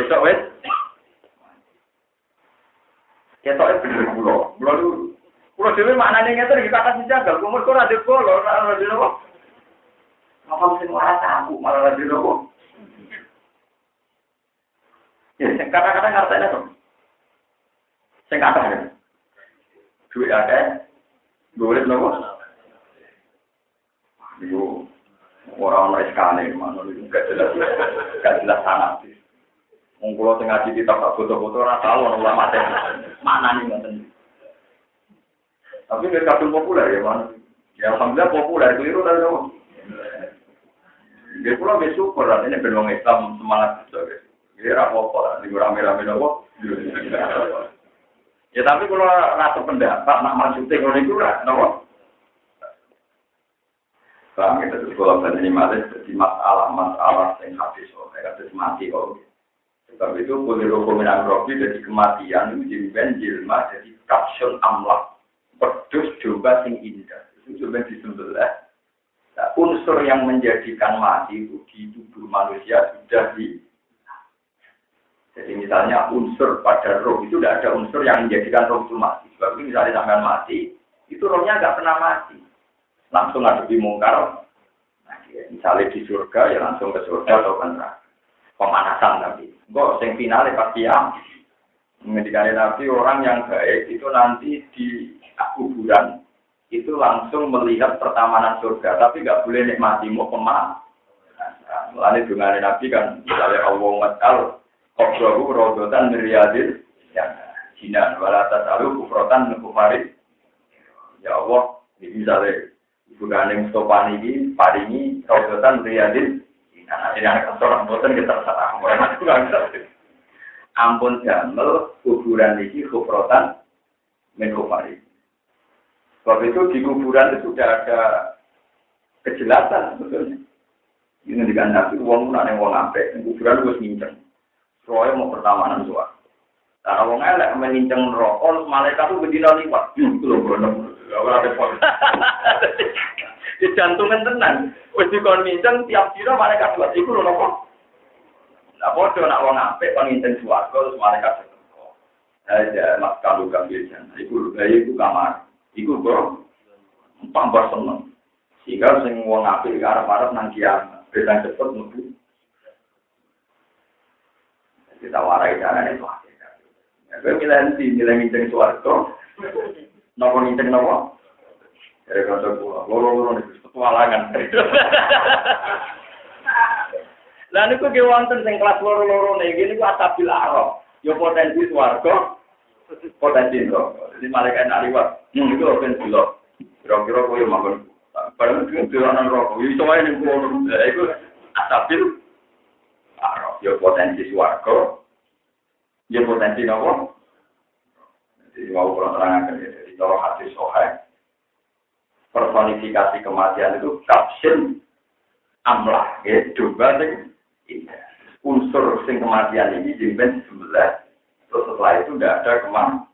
Speaker 1: sesuk wes. Ketok bener kula, kula lu Kulo dhewe maknane ngeten iki kata jagal, umur kok ora debol, ora dene apa? Apa sing waras aku malah ora dene apa? Ya, sing kata-kata ngartene to. Sing kata ya. Duit akeh. Boleh nopo? Yo, orang orang sekali, mana itu gak jelas, gak jelas sana. Mengkulo tengah di kitab foto-foto orang tahu orang ulama mana nih nggak tapi nggak kabel populer ya mana? Ya alhamdulillah populer keliru dari dong. Dia pulang bersyukur artinya beruang Islam semangat gitu. Dia apa-apa lah, di rame-rame nopo. Ya tapi kalau rasa pendapat nak maksudnya kalau itu nopo. Bang, kita tuh kalau ini malah jadi masalah-masalah yang habis, oh, kayak terus mati kok. Sebab itu boleh hukum jadi kematian, jadi benjilma, jadi kapsul amlak pedus domba sing indah. Itu coba disembelih. Nah, unsur yang menjadikan mati itu di tubuh manusia sudah di jadi misalnya unsur pada roh itu tidak ada unsur yang menjadikan roh itu mati. Sebab itu misalnya sampai mati, itu rohnya nggak pernah mati. Langsung di mungkar. Nah, misalnya di surga ya langsung ke surga atau ke. Pemanasan tapi. Kok sing finale pasti ya. Mengendikan Nabi orang yang baik itu nanti di kuburan itu langsung melihat pertamanan surga, tapi nggak boleh nikmati mau pemah. Lalu dengan Nabi kan, misalnya Allah matal, Kobrahu rodotan meriadil, ya, jinan, walatas alu kufrotan kufari. Ya Allah, misalnya, Ibu Ganing Stopan ini, paringi, rodotan meriadil, Nah, ini anak seorang bosan kita salah, itu. Ampun jamel, kuburan ini kufrotan, min kufari. Sebab itu di kuburan itu sudah ada kejelasan sebetulnya. Ini dengan nabi uang mana yang uang ampe, kuburan gue nginceng. Soalnya mau pertamanan suara. Nah, uang elek menginceng rokok, malaikat itu bedina liwat. Itu loh, bener. Gak ada Di jantungan tenan. Wis dikon nginceng tiap dina malaikat buat iku lho napa. Nah, bodoh nak wong apik kon nginceng suwarga terus malaikat. Aja gambil jan. Iku lho, iku kamar. Iku kok tambah seneng. Sehingga sing wong apik arep-arep nang kiamat, beda cepet mlebu. Kita warai carane itu. Ya, gue milih nanti, milih. Nopo nginceng nopo? Dari kata gua, loro-loro nih, petualangan. Lah niku ge wonten sing kelas loro-loro nih, gini ku atabil arok. Yo potensi suarga, potensi neraka. Jadi malaikat nak liwat, hmm, itu open dulu. Kira-kira yang makan. Padahal itu turunan rokok. Itu semuanya yang kulo. Itu asabil. Arok. Ya potensi suarga. Ya potensi nopo. Jadi mau pulang terangkan ya. Kalau hati sohai. Personifikasi kematian itu kapsin amlah. Ya, sing unsur sing kematian ini jimben sebelah. Terus setelah itu tidak ada kematian